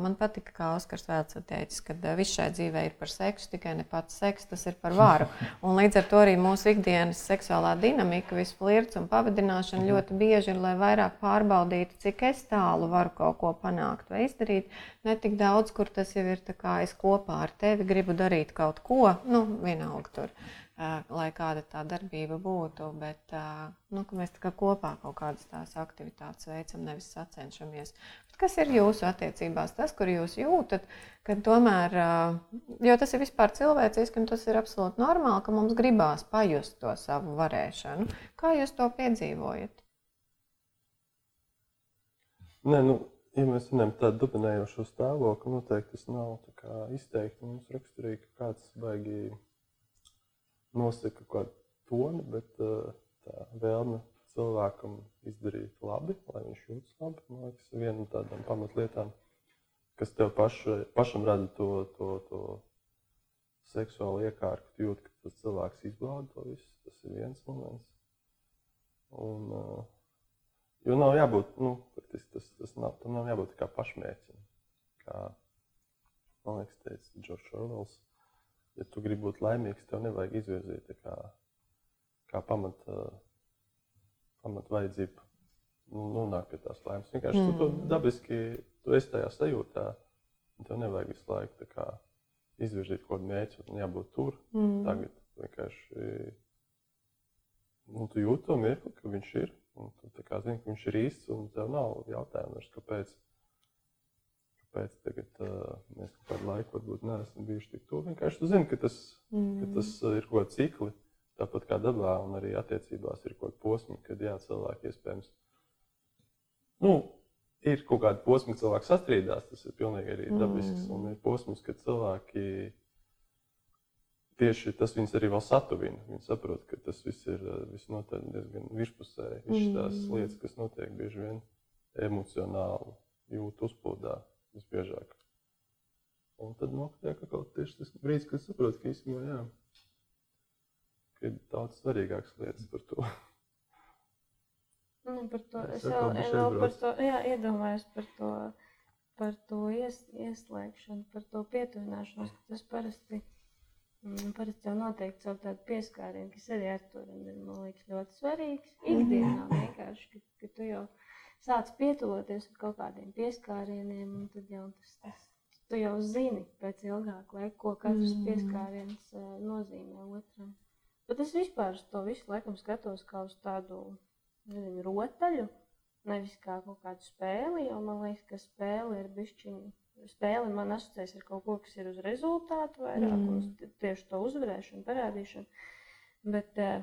man patika, kā Oskars Vēlts teica, ka viss šai dzīvē ir par seksu, tikai ne pats seks, tas ir par varu. Un līdz ar to arī mūsu ikdienas seksuālā dinamika, viss flirts un pavadināšana ļoti bieži ir, lai vairāk pārbaudītu, cik es tālu varu kaut ko panākt vai izdarīt. Ne tik daudz, kur tas jau ir tā kā es kopā ar tevi gribu darīt kaut ko, nu, vienalga tur lai kāda tā darbība būtu, bet nu, mēs kā kopā kaut kādas tās aktivitātes veicam, nevis sacenšamies. Kas ir jūsu attiecībās? Tas, kur jūs jūtat, ka tomēr, jo tas ir vispār cilvēciski un tas ir absolūti normāli, ka mums gribās pajust to savu varēšanu. Kā jūs to piedzīvojat? Nē, nu, ja mēs par tādu dominējošu stāvokli, noteikti tas nav izteikti mums raksturīgi, ka kāds baigi nosaka kaut kādu toni, bet tā vēlme cilvēkam izdarīt labi, lai viņš jūtas labi. Man liekas, viena no tādām pamatlietām, kas tev paša, pašam rada to, to, to seksuālu iekārtu, ka jūt, ka tas cilvēks izbauda to visu. Tas ir viens moments. Un, jo nav jābūt, nu, tas, tas, tas nav, tam nav jābūt kā pašmērķim. Kā, man liekas, teica Džordžs Orvels ja tu gribi būt laimīgs, tev nevajag izvirzīt kā, kā pamat, pamat vajadzību nu, nonākt pie tās laimes. Vienkārši mm. tu to dabiski, tu esi tajā sajūtā, tev nevajag visu laiku kā, izvirzīt kaut kādu mērķi, un jābūt tur. Mm. Tagad vienkārši nu, tu jūti to mirkli, ka viņš ir, tu kā, zini, ka viņš ir īsts, un tev nav jautājumu kāpēc kāpēc tagad, uh, mēs kādu laiku varbūt neesam bijuši tik tuvu. Vienkārši tu zini, ka tas, mm. ka tas ir kaut kāds cikli, tāpat kā dabā, un arī attiecībās ir kaut kāda posma, kad jā, cilvēki iespējams. Nu, ir kaut kāda posma, kad cilvēks sastrīdās, tas ir pilnīgi arī dabisks. Mm. Un ir posms, kad cilvēki tieši tas viņus arī vēl satuvina. Viņi saprot, ka tas viss ir visnotaļ diezgan virspusēji. Visas tās mm. lietas, kas notiek bieži vien emocionāli jūt uzplūdā visbiežāk. Un tad notiek kaut tieši tas brīdis, kad saprot, ka īstenībā jā, ka ir daudz svarīgākas lietas par to. Nu, par to es, es jau, vēl par to, jā, iedomājos par to, par to ies, ieslēgšanu, par to pietuvināšanos, tas parasti, mm, parasti jau noteikti caur tādu pieskārienu, kas arī ar to ir, liekas, ļoti svarīgs. Ikdienā vienkārši, ka, ka tu jau sāc pietuvoties ar kaut kādiem pieskārieniem, un tad jau tas, tas tu jau zini pēc ilgāka laika, ko katrs mm. pieskāriens uh, nozīmē otram. Bet es vispār to visu laikam skatos kā uz tādu nezinu, rotaļu, nevis kā kaut kādu spēli. Jo man liekas, ka spēle ir bišķiņa. Spēle man asociēs ar kaut ko, kas ir uz rezultātu vairāk, mm. t- tieši to uzvarēšanu, parādīšanu. Bet, eh,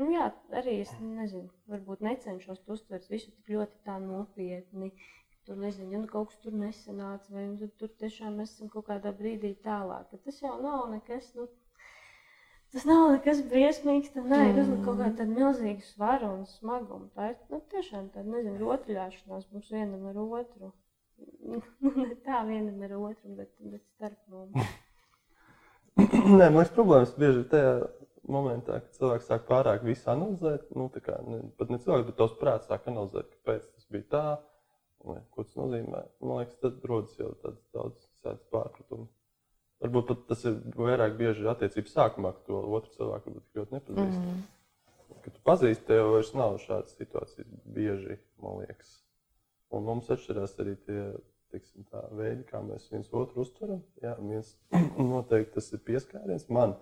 nu, jā, arī es nezinu, varbūt necenšos to uztvert visu tik ļoti tā nopietni. Tur nezinu, ja nu kaut kas tur nesanāca, vai nu, tur tiešām mēs esam kaut kādā brīdī tālāk. Tad tas jau nav nekas. Nu, Tas nav nekas briesmīgs. Tā nē, ir uzlikt kaut kāda milzīga svara un smaguma. Tā ir nu, tiešām tāda, nezinu, rotaļāšanās mums vienam ar otru. Nu, ne tā vienam ar otru, bet, bet starp mums. Nē, man liekas, problēmas bieži ir tajā momentā, kad cilvēks sāk pārāk visu analizēt. Nu, tā kā, ne, pat ne cilvēks, bet tavs prāts sāk analizēt, kāpēc tas bija tā, un, ko tas nozīmē. Man liekas, tad rodas jau tāds daudz pārpratumu. Varbūt pat tas ir vairāk bieži attiecības sākumā, kad to otru cilvēku ļoti nepazīst. Mm. Kad tu pazīsti, tev vairs nav šādas situācijas bieži, man liekas. Un mums atšķirās arī tie tiksim, tā, veidi, kā mēs viens otru uztveram. Jā, viens noteikti tas ir pieskāriens man.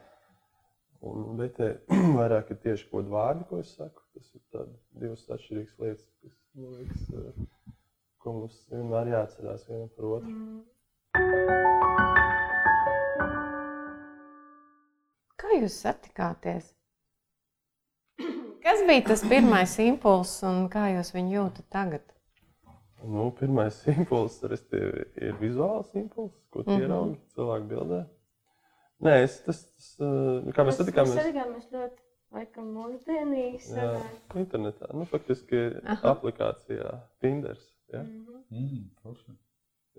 Un, bet te vairāk ir tieši kaut kādi vārdi, ko es saku. Tas ir divas atšķirīgas lietas, kas, man liekas, eh, ko mums vienmēr jāatcerās vienam par otru. Mm. Jūs satikāties? Kas bija tas pirmais impulss un kā jūs viņu jūtat tagad? Nu, pirmais impulss ir vizuāls impulss, ko tu mm -hmm. ieraugi cilvēku bildē. Nē, es, tas, tas, kā mēs satikāmies. Mēs satikāmies ļoti, laikam, mūsdienīgi. Jā, sanāk. internetā. Nu, faktiski Aha. aplikācijā Tinders. Ja? Mhm. Mm, forši.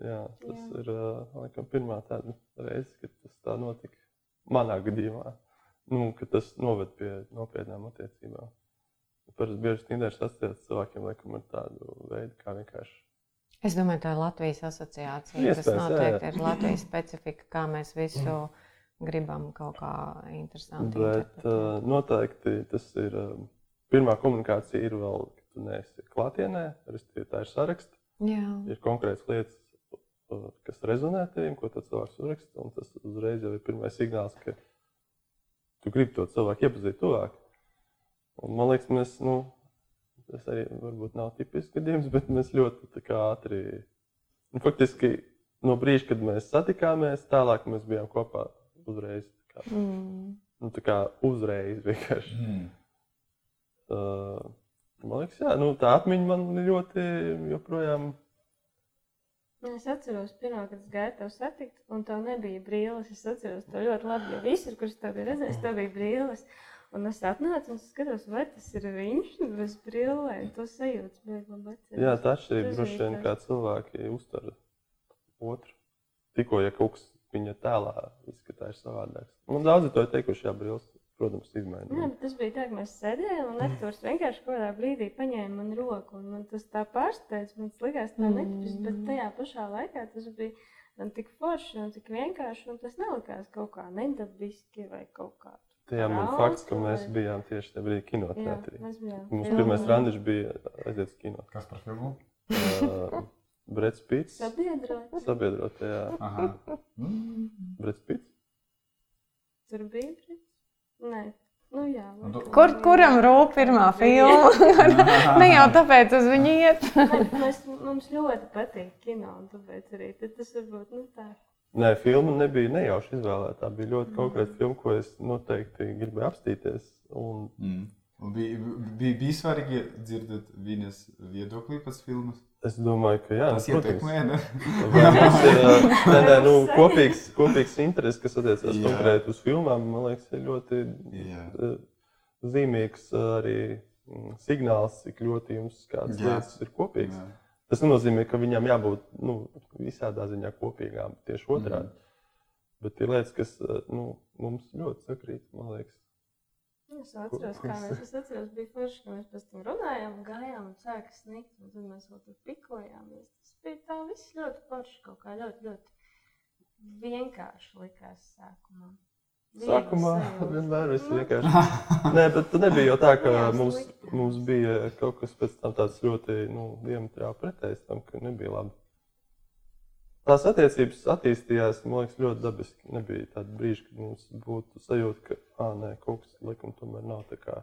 Jā, tas Jā. ir laikam, pirmā tāda reize, kad tas tā notika. Manā gadījumā, nu, kad tas noved pie nopietnām attiecībām. Parasti bieži Tinders asociēts cilvēkiem laikam, ar tādu veidu, kā vienkārši. Es domāju, tā ir Latvijas asociācija. Tas Iespējams, jā, noteikti jā. ir Latvijas specifika, kā mēs visu gribam kaut kā interesanti. Bet uh, noteikti tas ir. Uh, pirmā komunikācija ir vēl, kad tu neesi klātienē, tā ir saraksts. Jā, ir konkrētas lietas, kas rezonē ar tevi, ko tas cilvēks uzraksta. un Tas uzreiz jau ir pirmais signāls, ka tu gribi to cilvēku iepazīt tuvāk. Un, man liekas, mēs, nu, tas arī varbūt nav tipisks gadījums, bet mēs ļoti tā kā ātri, nu, faktiski no brīža, kad mēs satikāmies, tālāk mēs bijām kopā uzreiz. tā Kā, mm. nu, tā kā uzreiz vienkārši. Mm. Uh, man liekas, jā, nu, tā atmiņa man ļoti joprojām Nu, Es atceros, pirmā, kad es gāju tev satikt, un tev nebija brīvības. Es atceros to ļoti labi, jo visur, kurš tev bija redzējis, tev bija brīvības. Un es atnācu un skatos, vai tas ir viņš bez brīvībām. To sajūta bija labi. atceros. Jā, tā atšķirība droši vien, kā cilvēki uztver otru. Tikko, ja kaut kas viņa tēlā izskatās savādāk. Man daudzi to ir teikuši, jā, brīvs, protams, Jā, izmainīt. bet tas bija tā, ka mēs sēdējām, un Arthurs vienkārši kādā brīdī paņēma man roku. un Man tas tā pārsteidz, man tas likās tā Mm. netipiski, bet tajā pašā laikā tas bija un tik forši un tik vienkārši, un tas nelikās kaut kā nedabiski vai kaut kā. Tajā man Rauds fakts, ka mēs vai- bijām tieši tajā brīdī Jā, kinoteātrī. mēs bijām. Mums pirmais randiņš bija aiziet uz kino. Kas par filmu? Uh, Brits Pits. Sabiedrots. Sabiedrotajā Aha. Mm. Brits Pits. Tur bija brīdis. Nē, nu jā. Tu- laikam Kur, kuram rūp pirmā filma? ne jau tāpēc uz viņu iet. Mēs, mums ļoti patīk kino, un tāpēc arī tas varbūt nu, tā. Nē, filma nebija nejauši izvēlēta. Tā bija ļoti konkrēta filma, ko es noteikti gribēju apstīties. Un Mm. Un bija, bija, bija svarīgi dzirdēt viņas viedokli pēc filmas. Es domāju, ka jā, Tas nu, protams. ietekmē, ne? Mums ir nē, nē, nu, kopīgs, kopīgs interesi, kas attiecas konkrēti uz filmām, man liekas, ir ļoti Jā. zīmīgs arī mm, signāls, cik ļoti jums kādas Jā. lietas ir kopīgas. Jā. Tas nenozīmē, ka viņām jābūt nu, visādā ziņā kopīgām, tieši Mhm. otrādi. Bet ir lietas, kas nu, mums ļoti sakrīt, man liekas. Es atceros, kā mēs es atceros, bija forši, ka mēs pēc tam runājām, gājām un sāka sniegt, un tad mēs vēl tur pikojāmies. Tas bija tā viss ļoti forši, kaut kā ļoti, ļoti vienkārši likās sākumā. Sākumā vienmēr viss Nu, vienkārši. Nē, bet tad nebija jau tā, ka mums, mums bija kaut kas pēc tam tāds ļoti nu, diametrāli pretējs tam, ka nebija labi. Tās attiecības attīstījās, man liekas, ļoti dabiski. Nebija tāda brīža, kad mums būtu sajūta, ka, ah, nē, kaut kas likuma tomēr nav tā kā.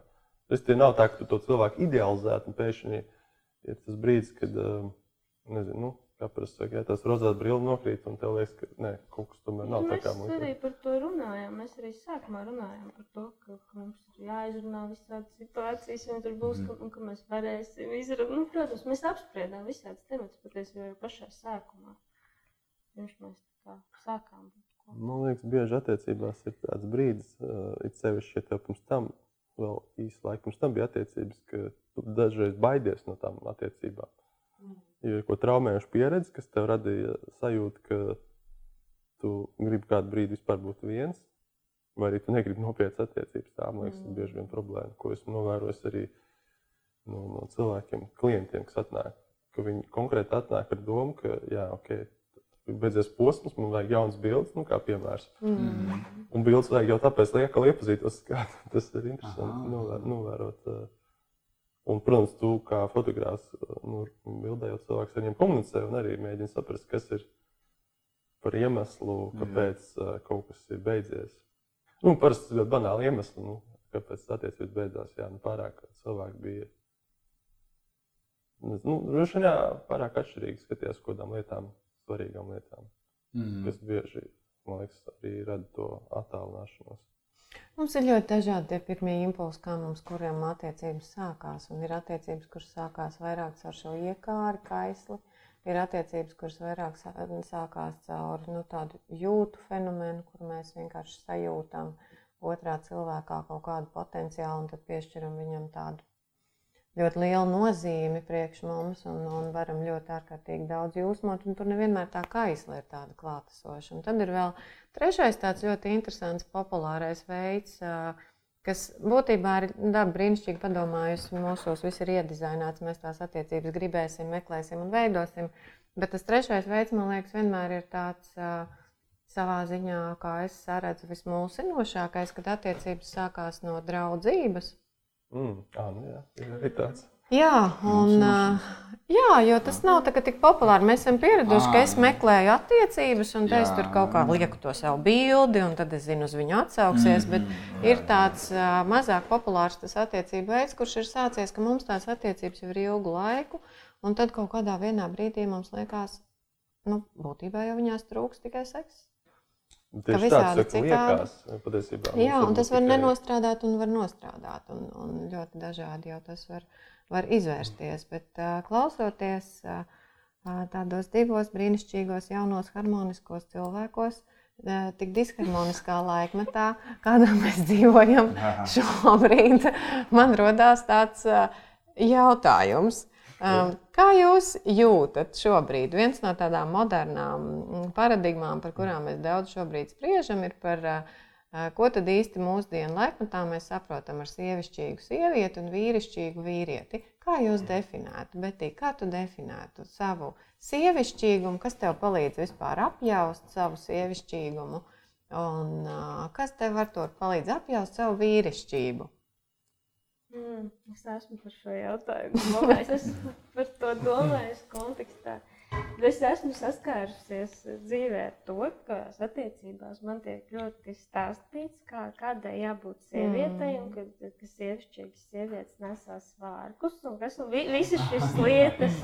Tas tie nav tā, ka tu to cilvēku idealizētu un pēkšņi ir tas brīdis, kad, nezinu, nu, kā saka, ja tās rozās brilles nokrīt un tev liekas, ka nē, kaut kas tomēr nav tā, kā mums. Mēs arī par to runājām. Mēs arī sākumā runājām par to, ka, ka mums ir jāizrunā visādas situācijas, un tur būs, mm. ka, un, ka mēs varēsim izrunāt. Nu, protams, mēs apspriedām visādas tematus patiesībā jau pašā sākumā. Pirms mēs sākām. Man liekas, bieži attiecībās ir tāds brīdis, uh, it sevišķi, ja tev pirms tam vēl īsu laiku pirms tam bija attiecības, ka tu dažreiz baidies no tām attiecībām. Mm. Jo ir ko traumējuši pieredzi, kas tev radīja sajūtu, ka tu gribi kādu brīdi vispār būt viens, vai arī tu negribi nopietnas attiecības. Tā man liekas, mm. bieži vien problēma, ko esmu novērojis arī no, no cilvēkiem, klientiem, kas atnāk. Ka viņi konkrēti atnāk ar domu, ka, jā, ok, beidzies posms, man vajag jaunas bildes, nu, kā piemērs. Mm. Un bildes vajag jau tāpēc, lai atkal iepazītos, kā tas ir interesanti novērot. novērot Un, protams, tu kā fotogrāfs, nu, bildējot cilvēku, ar viņiem komunicē un arī mēģini saprast, kas ir par iemeslu, kāpēc Jā. kaut kas ir beidzies. Nu, parasti ļoti banāli iemesli, nu, kāpēc attiecības beidzās. Jā, nu, pārāk cilvēki bija. Nu, Droši vien, pārāk atšķirīgi skatījās kaut kādām lietām, svarīgām lietām, mm. kas bieži, liekas, arī rada to attālināšanos. Mums ir ļoti dažādi tie pirmie impulsi, kā mums kuriem attiecības sākās. Un ir attiecības, kuras sākās vairāk caur šo iekāri, kaisli. Ir attiecības, kuras vairāk sākās caur nu, tādu jūtu fenomenu, kur mēs vienkārši sajūtam otrā cilvēkā kaut kādu potenciālu un tad piešķiram viņam tādu ļoti liela nozīme priekš mums un, un varam ļoti ārkārtīgi daudz jūsmot. Tur nevienmēr tā kaisla ir tāda klātesoša. Un tad ir vēl trešais tāds ļoti interesants, populārais veids. Kas būtībā ir daba brīnišķīgi padomājusi, mūsos viss ir iedizaināts, mēs tās attiecības gribēsim, meklēsim un veidosim. Bet tas trešais veids, man liekas, vienmēr ir tāds savā ziņā, kā es redzu, vismulsinošākais, kad attiecības sākās no draudzības Mm, ah, nu jā, ir tāds. Jā, un, jā, jo tas nav tik populāri. Mēs esam pieraduši, ka es meklēju attiecības, un es tur kaut kā lieku to savu bildi, un tad es zinu, uz viņu atsauksies. Bet ir tāds mazāk populārs tas attiecību veids, kurš ir sācies, ka mums tās attiecības jau ir ilgu laiku, un tad kaut kādā brīdī mums liekas, nu, būtībā jau viņās trūks tikai seksa. Tieši tāds - liekas, patiesībā. Jā, un tas var tikai... nenostrādāt un var nostrādāt. Un, un ļoti dažādi jau tas var, var izvērsties. Bet klausoties tādos divos brīnišķīgos, jaunos, harmoniskos cilvēkos, tik disharmoniskā laikmetā, kādā mēs dzīvojam šobrīd, man rodās tāds jautājums. Um, kā jūs jūtat šobrīd? Viens no tādām modernām mm, paradigmām, par kurām mēs daudz šobrīd spriežam, ir par uh, uh, ko tad īsti mūsdienu laikmetā mēs saprotam ar sievišķīgu sievieti un vīrišķīgu vīrieti. Kā jūs definētu, Betī, kā tu definētu savu sievišķīgumu, kas tev palīdz vispār apjaust savu sievišķīgumu, un uh, kas tev ar to palīdz apjaust savu vīrišķību? Mm, es esmu par šo jautājumu. Es esmu par to domājis kontekstā. Es esmu saskārusies dzīvē ar to, ka attiecībās man tiek ļoti stāstīts, kā, kādai jābūt sievietei, mm. un ka, ka sievišķīgas sievietes nesās svārkus, un kas un vi, visas šīs lietas.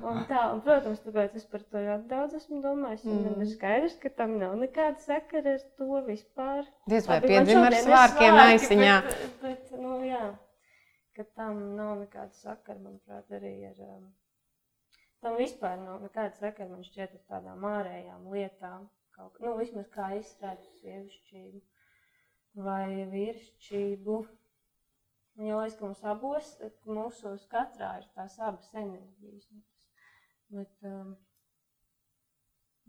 Un tā, un, protams, tāpēc es par to ļoti daudz esmu domājis, un mm. ir skaidrs, ka tam nav nekāda sakara ar to vispār. Diez vai piedzim ar svārkiem aisiņā. Bet, bet, nu, jā ka tam nav nekāda sakara, manuprāt, arī ar. Um, tam vispār nav nekāda sakara, man šķiet, ar tādām ārējām lietām. Kaut, nu, vismaz kā es redzu sievišķību vai vīrišķību. Man jau liekas, ka mums abos, mūsos katrā ir tās abas enerģijas. Bet, um,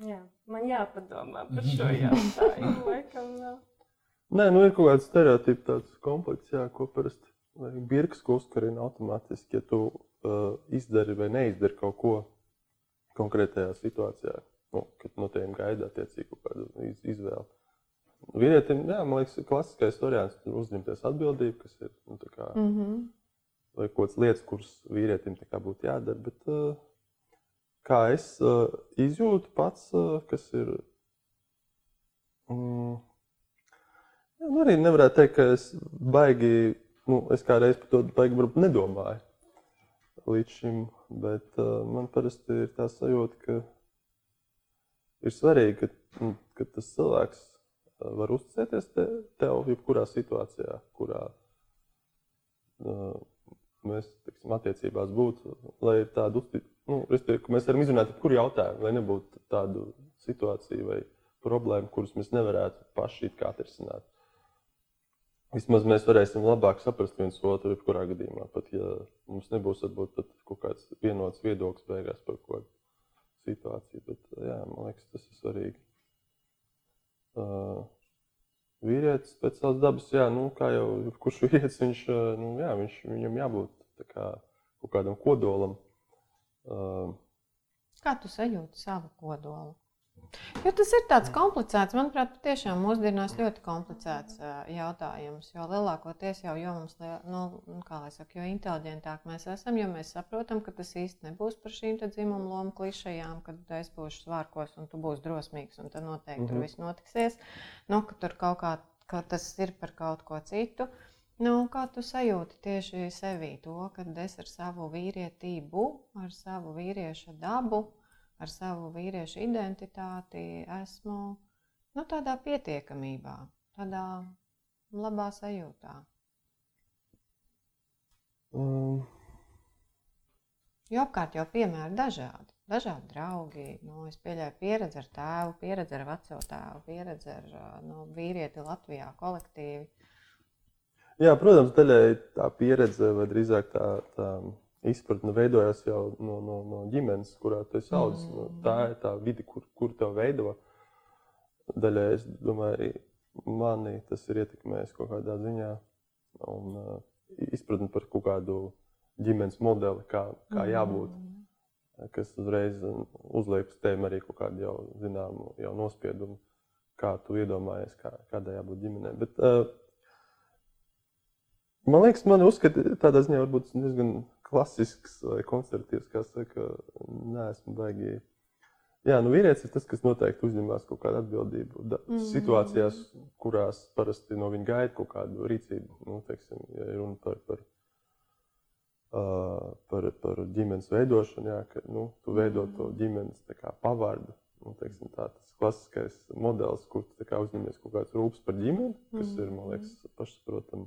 jā, man jāpadomā par šo jautājumu. Laikam, vēl. Nē, nu ir kaut kāds stereotips, tāds komplekss, jā, ko parasti birks, uzkarina automātiski, ja tu uh, izdari vai neizdari kaut ko konkrētajā situācijā, nu, kad no tiem gaida attiecīgi kaut kādu iz, izvēli. Vīrietim, jā, man liekas, klasiskais variants ir uzņemties atbildību, kas ir nu, kā, mm -hmm. vai kaut kādas lietas, kuras vīrietim būtu jādara. Bet, uh, kā es uh, izjūtu pats, uh, kas ir. Um, jā, nu arī nevarētu teikt, ka es baigi nu, es kādreiz par to baigi varbūt nedomāju līdz šim, bet uh, man parasti ir tā sajūta, ka ir svarīgi, ka, nu, ka tas cilvēks uh, var uzticēties te, tev jebkurā situācijā, kurā uh, mēs tiksim, attiecībās būtu, lai ir tāda uzticība. Nu, ka mēs varam izrunāt jebkuru jautājumu, lai nebūtu tādu situāciju vai problēmu, kuras mēs nevarētu paši atrisināt vismaz mēs varēsim labāk saprast viens otru, jebkurā gadījumā. Pat ja mums nebūs varbūt pat kaut kāds vienots viedoklis beigās par kaut kādu situāciju. Bet, jā, man liekas, tas ir svarīgi. Uh, vīrietis pēc savas dabas, jā, nu, kā jau kurš vīrietis, viņš, nu, jā, viņš, viņam jābūt kā, kaut kādam kodolam. Uh, kā tu sajūti savu kodolu? Jo tas ir tāds komplicēts, manuprāt, patiešām mūsdienās ļoti komplicēts jautājums. Jo lielākoties jau, jo mums, nu, nu, kā lai saka, jo inteliģentāk mēs esam, jo mēs saprotam, ka tas īsti nebūs par šīm dzimumu lomu klišajām, kad es būšu svārkos un tu būsi drosmīgs, un tad noteikti mm -hmm. tur viss notiksies. Nu, ka tur kaut kā ka tas ir par kaut ko citu. Nu, kā tu sajūti tieši sevī to, ka es ar savu vīrietību, ar savu vīrieša dabu, ar savu vīriešu identitāti esmu nu, tādā pietiekamībā, tādā labā sajūtā. Mm. Jo apkārt jau piemēri dažādi. Dažādi draugi, nu, es pieļauju pieredzi ar tēvu, pieredzi ar veco tēvu, pieredzi ar nu, vīrieti Latvijā kolektīvi. Jā, protams, daļai tā pieredze vai drīzāk tā, tā izpratne veidojās jau no, no, no ģimenes, kurā tu esi audzis. Mm. -hmm. Tā ir tā vide, kur, kur tev veido. Daļai es domāju, mani tas ir ietekmējis kaut kādā ziņā. Un uh, izpratne par kaut kādu ģimenes modeli, kā, kā jābūt. Mm. Kas uzreiz uzliek uz tevi arī kaut kādu jau zināmu jau nospiedumu, kā tu iedomājies, kā, kādai jābūt ģimenei. Bet, uh, man liekas, man uzskata, tādā ziņā varbūt diezgan klasisks vai konservatīvs, kā saka, neesmu baigi. Jā, nu vīrietis ir tas, kas noteikti uzņemas kaut kādu atbildību. Da, mm. Situācijās, kurās parasti no viņa gaida kaut kādu rīcību, nu, teiksim, ja runa par, par, uh, par, par ģimenes veidošanu, jā, ka nu, tu veido to ģimenes kā, pavārdu. Nu, teiksim, tā, tas klasiskais modelis, kur tu uzņemies kaut kāds rūpes par ģimeni, kas mm. ir, man liekas, pašsaprotami.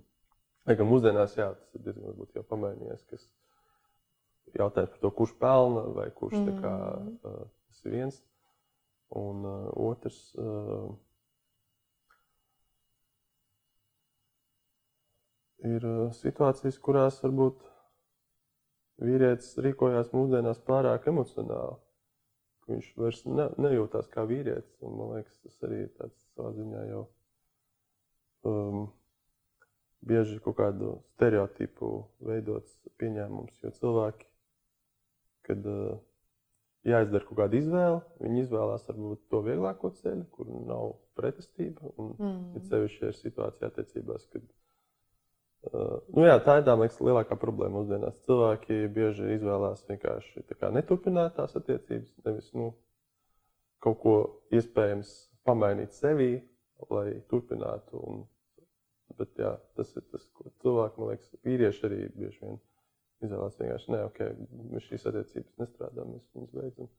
Lai gan mūsdienās, jā, tas ir diezgan pamainījies, kas jautājums par to, kurš pelna vai kurš mm. kā, uh, tas ir viens. Un uh, otrs. Uh, ir situācijas, kurās varbūt vīrietis rīkojās mūsdienās pārāk emocionāli. Viņš vairs ne, nejūtās kā vīrietis. Un, man liekas, tas arī ir tāds savā ziņā jau um, bieži kaut kādu stereotipu veidots pieņēmums, jo cilvēki kad uh, jāizdara kaut kāda izvēle. Viņi izvēlās varbūt to vieglāko ceļu, kur nav pretestība. Un mm. it sevišķi ir situācija attiecībās, kad uh, nu jā, tā ir tā liekas, lielākā problēma mūsdienās. Cilvēki bieži izvēlās vienkārši neturpināt tās attiecības, nevis nu, kaut ko iespējams pamainīt sevī, lai turpinātu. Un, bet jā, tas ir tas, ko cilvēki, man liekas, vīrieši arī bieži vien izvēlās vienkārši, ne, ok, mēs šīs attiecības nestrādā, mēs viņus beidzam.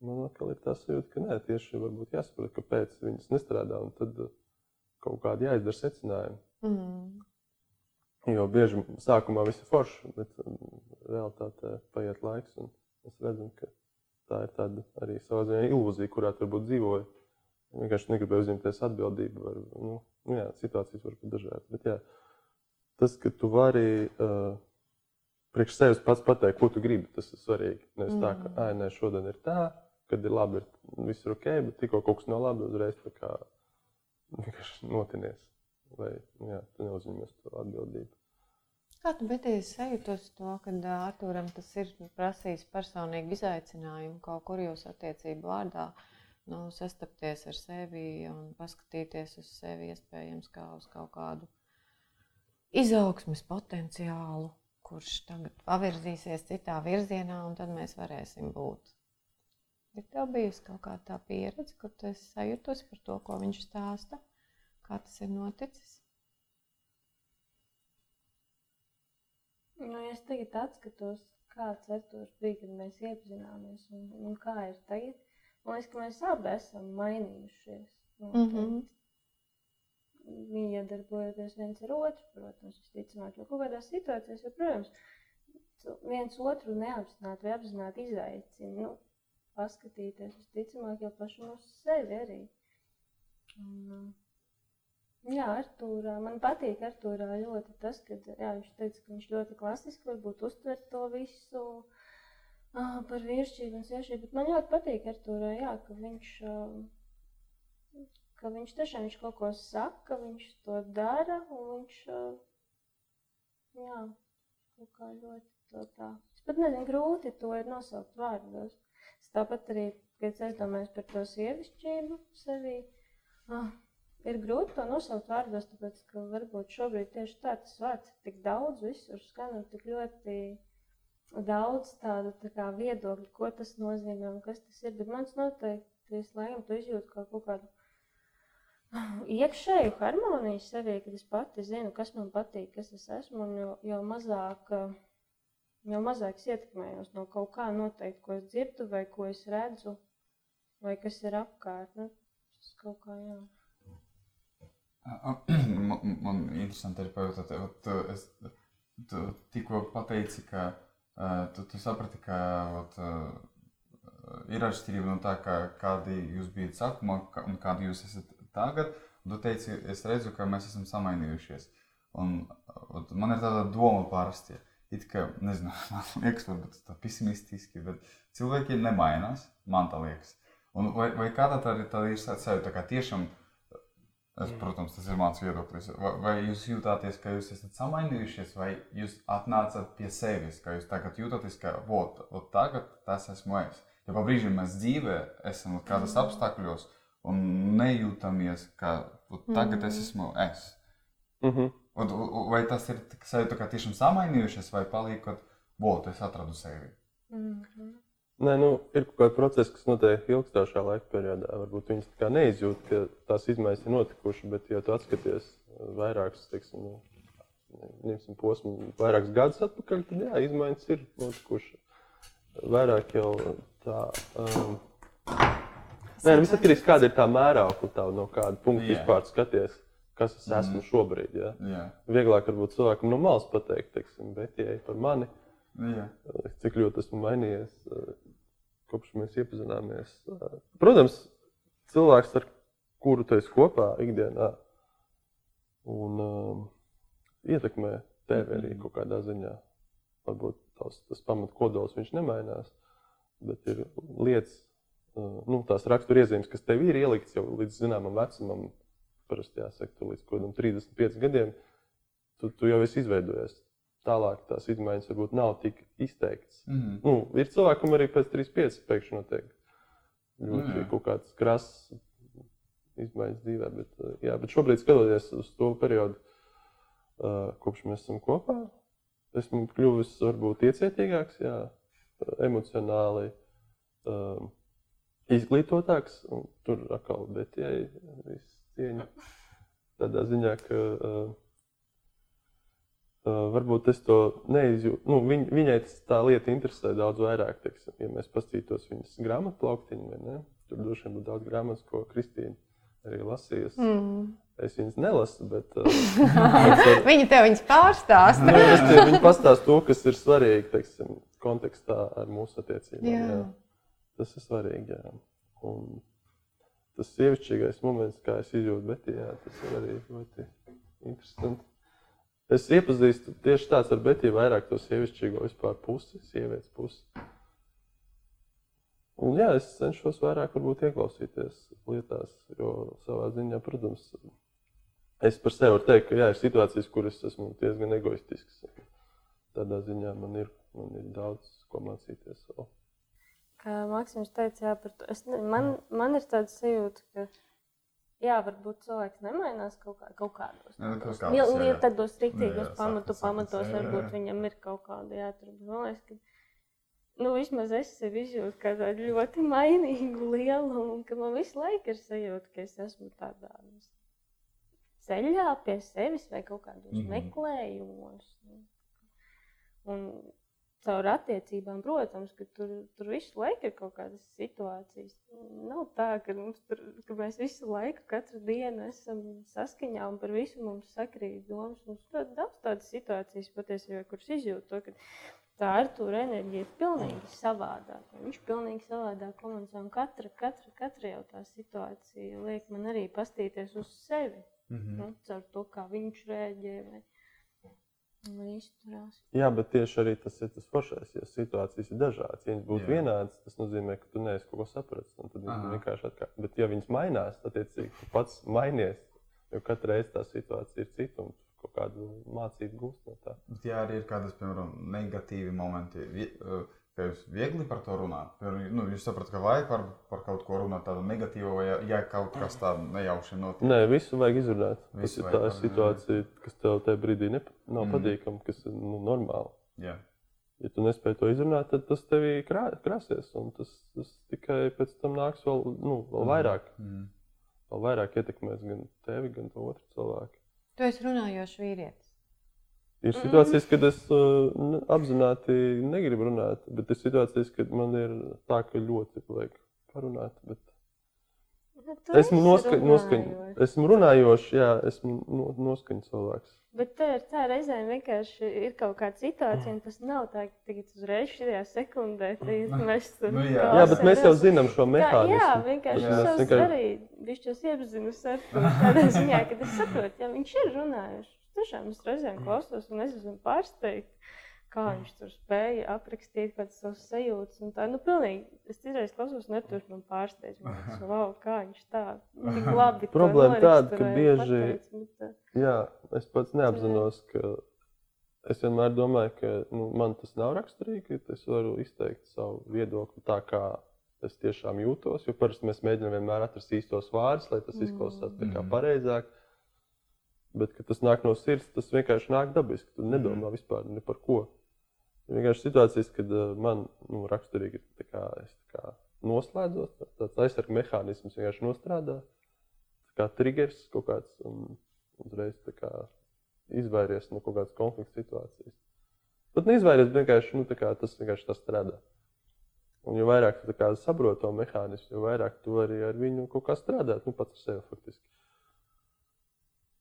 Man atkal ir tā sajūta, ka nē, tieši varbūt jāsaprot, kāpēc viņas nestrādā, un tad uh, kaut kādi jāizdara secinājumi. Mm. Jo bieži sākumā viss ir forši, bet um, realitātē paiet laiks, un mēs redzam, ka tā ir tāda arī savā ziņā ilūzija, kurā tur būtu dzīvoja. Vienkārši negribēju uzņemties atbildību. Var, nu, nu jā, situācijas var būt dažādas. Bet jā, tas, ka tu vari uh, priekš sevis pats pateikt, ko tu gribi. Tas ir svarīgi. Nevis mm. tā, ka, ah, nē, šodien ir tā, kad ir labi, ir viss ir ok, bet tikko kaut kas nav labi, uzreiz tā kā vienkārši notinies. Vai jā, tu neuzņemies to atbildību. Kā tu beidzies sajūtos to, ka Arturam tas ir prasījis personīgi izaicinājumu kaut kur jūs attiecību vārdā, nu, sastapties ar sevi un paskatīties uz sevi iespējams kā uz kaut kādu izaugsmes potenciālu? Kurš tagad pavirzīsies citā virzienā, un tad mēs varēsim būt. Ir tev bijusi kaut kāda tā pieredze, kur tu esi sajutusi par to, ko viņš stāsta, kā tas ir noticis? Nu, es tagad atskatos, kāds Arthurs bija, kad mēs iepazināmies un, un kā ir tagad, man liekas, ka mēs abi esam mainījušies. Mhm. noteikti. Iedarbojoties viens ar otru, protams, visticamāk, jo kaut kādās situācijās, jo, protams, viens otru neapzināti vai apzināti izaicina. Nu, paskatīties, visticamāk, jau pašam uz sevi arī. Un, uh, jā, Artūrā, man patīk Artūrā ļoti tas, ka jā, viņš teica, ka viņš ļoti klasiski varbūt uztver to visu uh, par vīrišķību un sievietību, bet man ļoti patīk Artūrā, jā, ka viņš, uh, ka viņš tiešām viņš kaut ko saka, viņš to dara un viņš, jā, kaut kā ļoti to tā. Es pat nezinu, grūti to ir nosaukt vārdos. Es Tāpat arī, kad es aizdomājos par to sievišķību sevī, ah, ir grūti to nosaukt vārdos, tāpēc, ka varbūt šobrīd tieši tā tas vārds ir tik daudz, visur skan un tik ļoti daudz tādu tā kā viedokļu, ko tas nozīmē un kas tas ir. Bet mans noteikti, es laikam to izjūtu kā kaut kādu iekšēju harmoniju sevī, kad es pati zinu, kas man patīk, kas es esmu, un jo, jo mazāk jau mazāk es ietekmējos no kaut kā noteikti, ko es dzirdu, vai ko es redzu, vai kas ir apkārt. Nu, tas kaut kā jā. Man, man interesanti ir pajautāt, tu, es, tu tikko pateici, ka uh, tu, tu saprati, ka ot, uh, ir atšķirība no tā, ka, kādi jūs bijat sākumā ka- un kādi jūs esat tagad. Un tu teici, es redzu, ka mēs esam samainījušies. Un, ot, man ir tāda doma parasti. It kā, nezinu, man liekas, varbūt tā pesimistiski, bet cilvēki nemainās, man tā liekas. Un vai, vai kādā tā, tā ir sajūta, ka tiešām Es, protams, tas ir mans viedoklis. Vai, vai jūs jūtāties, ka jūs esat samainījušies, vai jūs atnācat pie sevis, ka jūs tagad jūtaties, ka vot, tagad tas esmu es. Jo pa brīžiem mēs dzīvē esam kādos apstākļos un nejūtamies, ka vot, tagad es esmu es. Mhm. Un, un- vai tas ir tik sajūta, ka tiešām samainījušies, vai paliek, ka vot, es atradu sevi? Mm -hmm. Nē, nu, ir kaut kāda procesa, kas notiek ilgstošā laika periodā. Varbūt viņas tā kā neizjūt, ka tās izmaiņas ir notikušas, bet, ja tu atskaties vairākus, teiksim, ņemsim posmu, vairākus gadus atpakaļ, tad jā, izmaiņas ir notikušas. Vairāk jau tā. Um, Nē, nu, viss atkarīgs no kāda ir tā mēraukla, tā, no kāda punkta Jā. vispār skaties, kas es esmu šobrīd. Jā. Jā, Vieglāk varbūt cilvēkam no malas pateikt, teiksim, bet ja par mani. jā. cik ļoti esmu mainījies eh, kopš mēs iepazināmies. Eh, Protams, cilvēks, ar kuru tu esi kopā ikdienā, un um, ietekmē tevi arī kaut kādā ziņā. Varbūt tās, tas pamat kodols viņš nemainās, bet ir lietas, nu, tās raksturiezīmes, kas tev ir ieliktas jau līdz zināmam vecumam, parasti jāsaka, tu līdz kaut kādam 35 gadiem, tu, tu jau esi izveidojies. Tālāk tās izmaiņas varbūt nav tik izteiktas. Mhm. Nu, ir cilvēkam arī pēc 35 pēkšņi notiek ļoti jā. kaut kāds krāsas izmaiņas dzīvē. Bet, uh, jā, bet šobrīd, skatoties uz to periodu, uh, kopš mēs esam kopā, esmu kļuvis varbūt iecietīgāks, jā, emocionāli um, izglītotāks. un Tur atkal Betijai viss cieņa. Tādā ziņā, ka uh, uh, varbūt es to neizjūtu. Nu, viņ, viņai tas tā lieta interesē daudz vairāk. Teiksim, ja mēs paskatītos viņas grāmatu plauktiņu, vai ne? Tur droši vien būtu daudz grāmatas, ko Kristīna arī lasījusi. Mm. Es viņas nelasu, bet uh, es Viņa tev viņas pārstāsta. Nu, viņi pastāsta to, kas ir svarīgi teiksim, kontekstā ar mūsu attiecībām. Jā. Jā. Tas ir svarīgi. Jā. Un tas sievišķīgais moments, kā es izjūtu Betiju, jā, tas ir arī ļoti interesanti. Es iepazīstu tieši tāds ar Betiju vairāk to sievišķīgo vispār pusi, sievietes pusi. Un, jā, es cenšos vairāk varbūt ieklausīties lietās, jo savā ziņā, protams, es par sevi varu teikt, ka jā, ir situācijas, kuras esmu diezgan egoistisks. Tādā ziņā man ir, man ir daudz ko mācīties. Vēl. Maksims teica, jā, par to. Es, ne, man, man ir tāds sajūta, ka jā, varbūt cilvēks nemainās kaut, kā, kaut kādos. Kaut tādos- rīktīgos jā, pamatu, pamatos jā, jā, varbūt viņam ir kaut kāda, jā, tur man liekas, ka, nu, vismaz es sevi izjūtu kā tādu ļoti mainīgu lielu, un ka man visu laiku ir sajūta, ka es esmu tādā nu, ceļā pie sevis vai kaut kādos Mhm. meklējumos. nu. Un caur attiecībām, protams, ka tur, tur visu laiku ir kaut kādas situācijas. Nav tā, ka, tur, ka mēs visu laiku, katru dienu esam saskaņā un par visu mums sakrīt domas. Mums ļoti daudz tādas situācijas patiesībā, kuras izjūt to, ka tā Artūra enerģija ir pilnīgi savādāka. Viņš pilnīgi savādāk komunicē un katra, katra, katra jau tā situācija liek man arī pastīties uz sevi. Mm -hmm. nu, caur to, kā viņš rēģē. Vai, izturās. Jā, bet tieši arī tas ir tas foršais. Ja situācijas ir dažādas, ja viņas būtu Jā. vienādas, tas nozīmē, ka tu neesi kaut ko sapratis. Tad viņas vienkārši atkal. Bet, ja viņas mainās, tad attiecīgi tu pats mainies. Jo katru reizi tā situācija ir cita un kaut kādu mācību gūst no tā. Bet, ja arī ir kādas, piemēram, negatīvi momenti, ka jūs viegli par to runājat. Nu, jūs saprotat, ka vajag par, par kaut ko runāt tādu negatīvu, vai ja, ja kaut kas tāds nejauši notiek. Nē, visu vajag izrunāt. Tas ir tā situācija, kas tev tajā brīdī ne, nav mm. patīkama, kas ir nu, normāli. Jā. Ja tu nespēji to izrunāt, tad tas tevī krā, krāsies. Tas, tas tikai pēc tam nāks vēl, nu, vēl mm. vairāk. Mm. Vēl vairāk ietekmēs gan tevi, gan to otru cilvēku. Tu esi runājošs vīrietis. Ir situācijas, kad es uh, apzināti negribu runāt, bet ir situācijas, kad man ir tā, ka ļoti vajag parunāt. Bet... Nu, esmu, noska noskaņ esmu runājošs, jā, esmu no noskaņots cilvēks. Bet tā ir tā reizēm vienkārši ir kaut kāda situācija, un tas nav tā, ka tagad uzreiz šajā sekundē mēs tur nu, jā. jā, bet mēs jau zinām šo mehānismu. Jā, jā vienkārši jā. es vienkārši... arī bišķos iepazinu ar to tādā ziņā, ka es saprotu, ja viņš ir runājuši tiešām es reizēm klausos, un es esmu pārsteigta, kā viņš tur spēja aprakstīt kādas savas sajūtas. Tā, nu, pilnīgi, es citreiz klausos, un tur man pārsteidz, man tas, wow, kā viņš tā, labi Problēma tāda, ka bieži, pateic, bet, jā, es pats neapzinos, ka es vienmēr domāju, ka nu, man tas nav raksturīgi, ka es varu izteikt savu viedokli tā, kā es tiešām jūtos, jo parasti mēs mēģinām vienmēr atrast īstos vārdus, lai tas izklausās mm. pareizāk. Bet, kad tas nāk no sirds, tas vienkārši nāk dabiski. Tu nedomā mm. vispār ne par ko. Ir vienkārši situācijas, kad uh, man nu, raksturīgi ir kā, es kā noslēdzos, tā, tāds aizsardzības mehānisms vienkārši nostrādā. Kā triggers kaut kāds un uzreiz kā, izvairies no kaut kādas konflikta situācijas. Pat neizvairies, vienkārši nu, kā, tas vienkārši tas strādā. Un jo vairāk tu saproti to mehānismu, jo vairāk tu vari ar viņu kaut kā strādāt, nu pats ar sevi faktiski.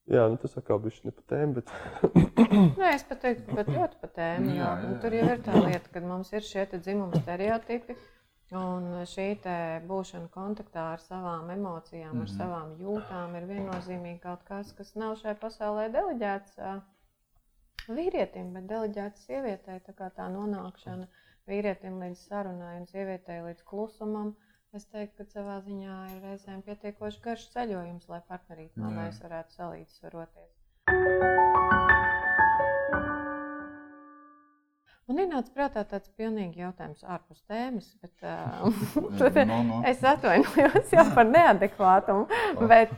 Jā, nu tas atkal bija ne pa tēmu. Bet... Nē, es pat teiktu, ka ļoti pa tēmu. Jā, jā, jā. Tur jau ir tā lieta, ka mums ir šie dzimuma stereotipi. Un šī būšana kontaktā ar savām emocijām, mm -hmm. ar mhm. savām jūtām ir viennozīmīgi kaut kas, kas nav šai pasaulē deleģēts vīrietim, bet deleģēts sievietei. Tā kā tā nonākšana vīrietim līdz sarunai un sievietei līdz klusumam. Uh, Es teiktu, ka savā ziņā ir reizēm pietiekoši garš ceļojums, lai partnerītā mēs varētu salīdzvaroties. Man ienāca prātā tāds pilnīgi jautājums ārpus tēmas, bet uh, no, no. es atvainojos jau par neadekvātumu. Oh. Bet,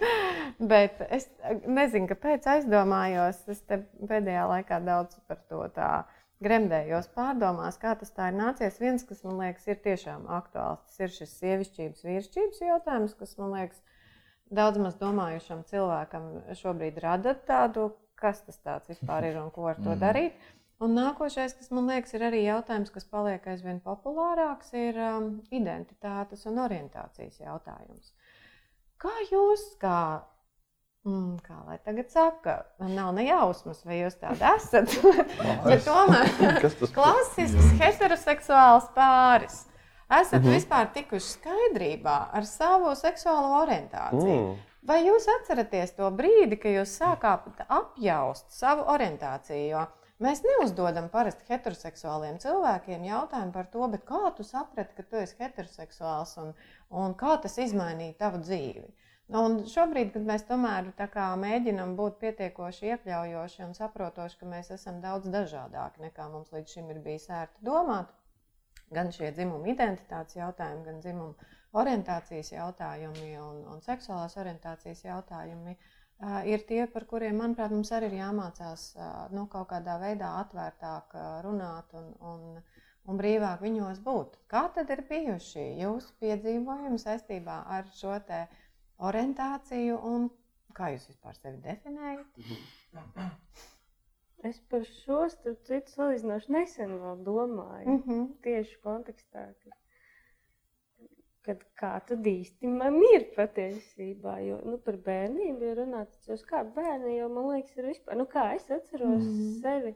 bet es nezinu, kāpēc aizdomājos. Es pēdējā laikā daudz par to tā gremdējos pārdomās, kā tas tā ir nācies. Viens, kas man liekas, ir tiešām aktuāls, tas ir šis sievišķības, vīrišķības jautājums, kas man liekas, daudz maz domājušam cilvēkam šobrīd rada tādu, kas tas tāds vispār ir un ko ar to mm. darīt. Un nākošais, kas man liekas, ir arī jautājums, kas paliek aizvien populārāks, ir um, identitātes un orientācijas jautājums. Kā jūs, kā Mm, kā lai tagad saka, man nav ne jausmas, vai jūs tādi esat. Bet tomēr klasisks heteroseksuāls pāris. Esat mm -hmm. vispār tikuši skaidrībā ar savu seksuālo orientāciju. Mm. Vai jūs atceraties to brīdi, kad jūs sākāt apjaust savu orientāciju? Jo mēs neuzdodam parasti heteroseksuāliem cilvēkiem jautājumu par to, kā tu saprati, ka tu esi heteroseksuāls un, un kā tas izmainīja tavu dzīvi. Un šobrīd, kad mēs tomēr mēģinām būt pietiekoši iekļaujoši un saprotoši, ka mēs esam daudz dažādāki nekā mums līdz šim ir bijis ērti domāt, gan šie dzimuma identitātes jautājumi, gan dzimuma orientācijas jautājumi un, un seksuālās orientācijas jautājumi uh, ir tie, par kuriem, manuprāt, mums arī ir jāmācās uh, nu, kaut kādā veidā atvērtāk uh, runāt un, un, un brīvāk viņos būt. Kā tad ir bijuši jūsu piedzīvojumi saistībā ar šo tēmu? Orientāciju un kā jūs vispār sevi definējat? Es par šo starp citu salīdzinoši nesen vēl domāju. Mm -hmm. Tieši kontekstā, kad, kad kā tad īsti man ir patiesībā. Jo nu, par bērnību ir runāts, jau kā bērni jau man liekas, ir vispār. Nu, kā es atceros mm -hmm. sevi.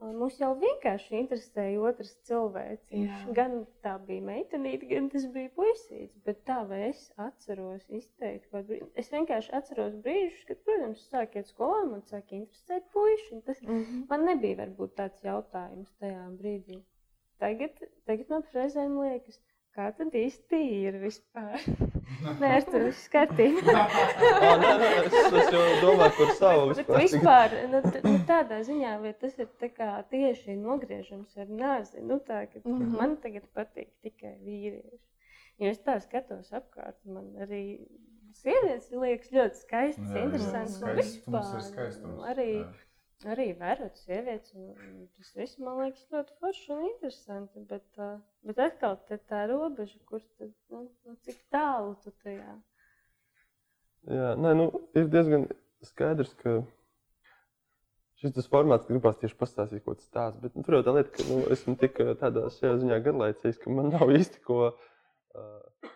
Mums jau vienkārši interesēja otrs cilvēks. Gan tā bija meitenīte, gan tas bija puisīts. Bet tā vai es atceros izteikti brīdi. Es vienkārši atceros brīžus, kad, protams, sāk iet skolā, man sāk interesēt puiši. Tas Mm -hmm. man nebija varbūt tāds jautājums tajā brīdī. Tagad, tagad man reizēm liekas, kā tad īsti ir vispār. Nē, kārtībā. Ah, nē, nē, es, es jau domāju par savu vispār. vispār nu, nu, tādā ziņā, vai tas ir tieši nogriežams ar nāzi. Nu, tā, ka, mm. -hmm. Man tagad patīk tikai vīrieši. Jo es tā skatos apkārt, man arī sievietes liekas ļoti skaistas, Jā, jā. interesantas. un Skaistums ir vispār, skaistums. nu, Arī, Jā. arī vērot sievietes, un tas viss man liekas ļoti forši un interesanti. Bet, uh, bet atkal te tā robeža, kur tad, nu, nu, cik tālu tu tajā. Jā, nē, nu, ir diezgan skaidrs, ka šis formāts, gribās tieši pastāstīt, ko tas stāsta. Bet nu, tur jau tā lieta, ka nu, esmu tik tādā ziņā garlaicīgs, ka man nav īsti ko. Uh,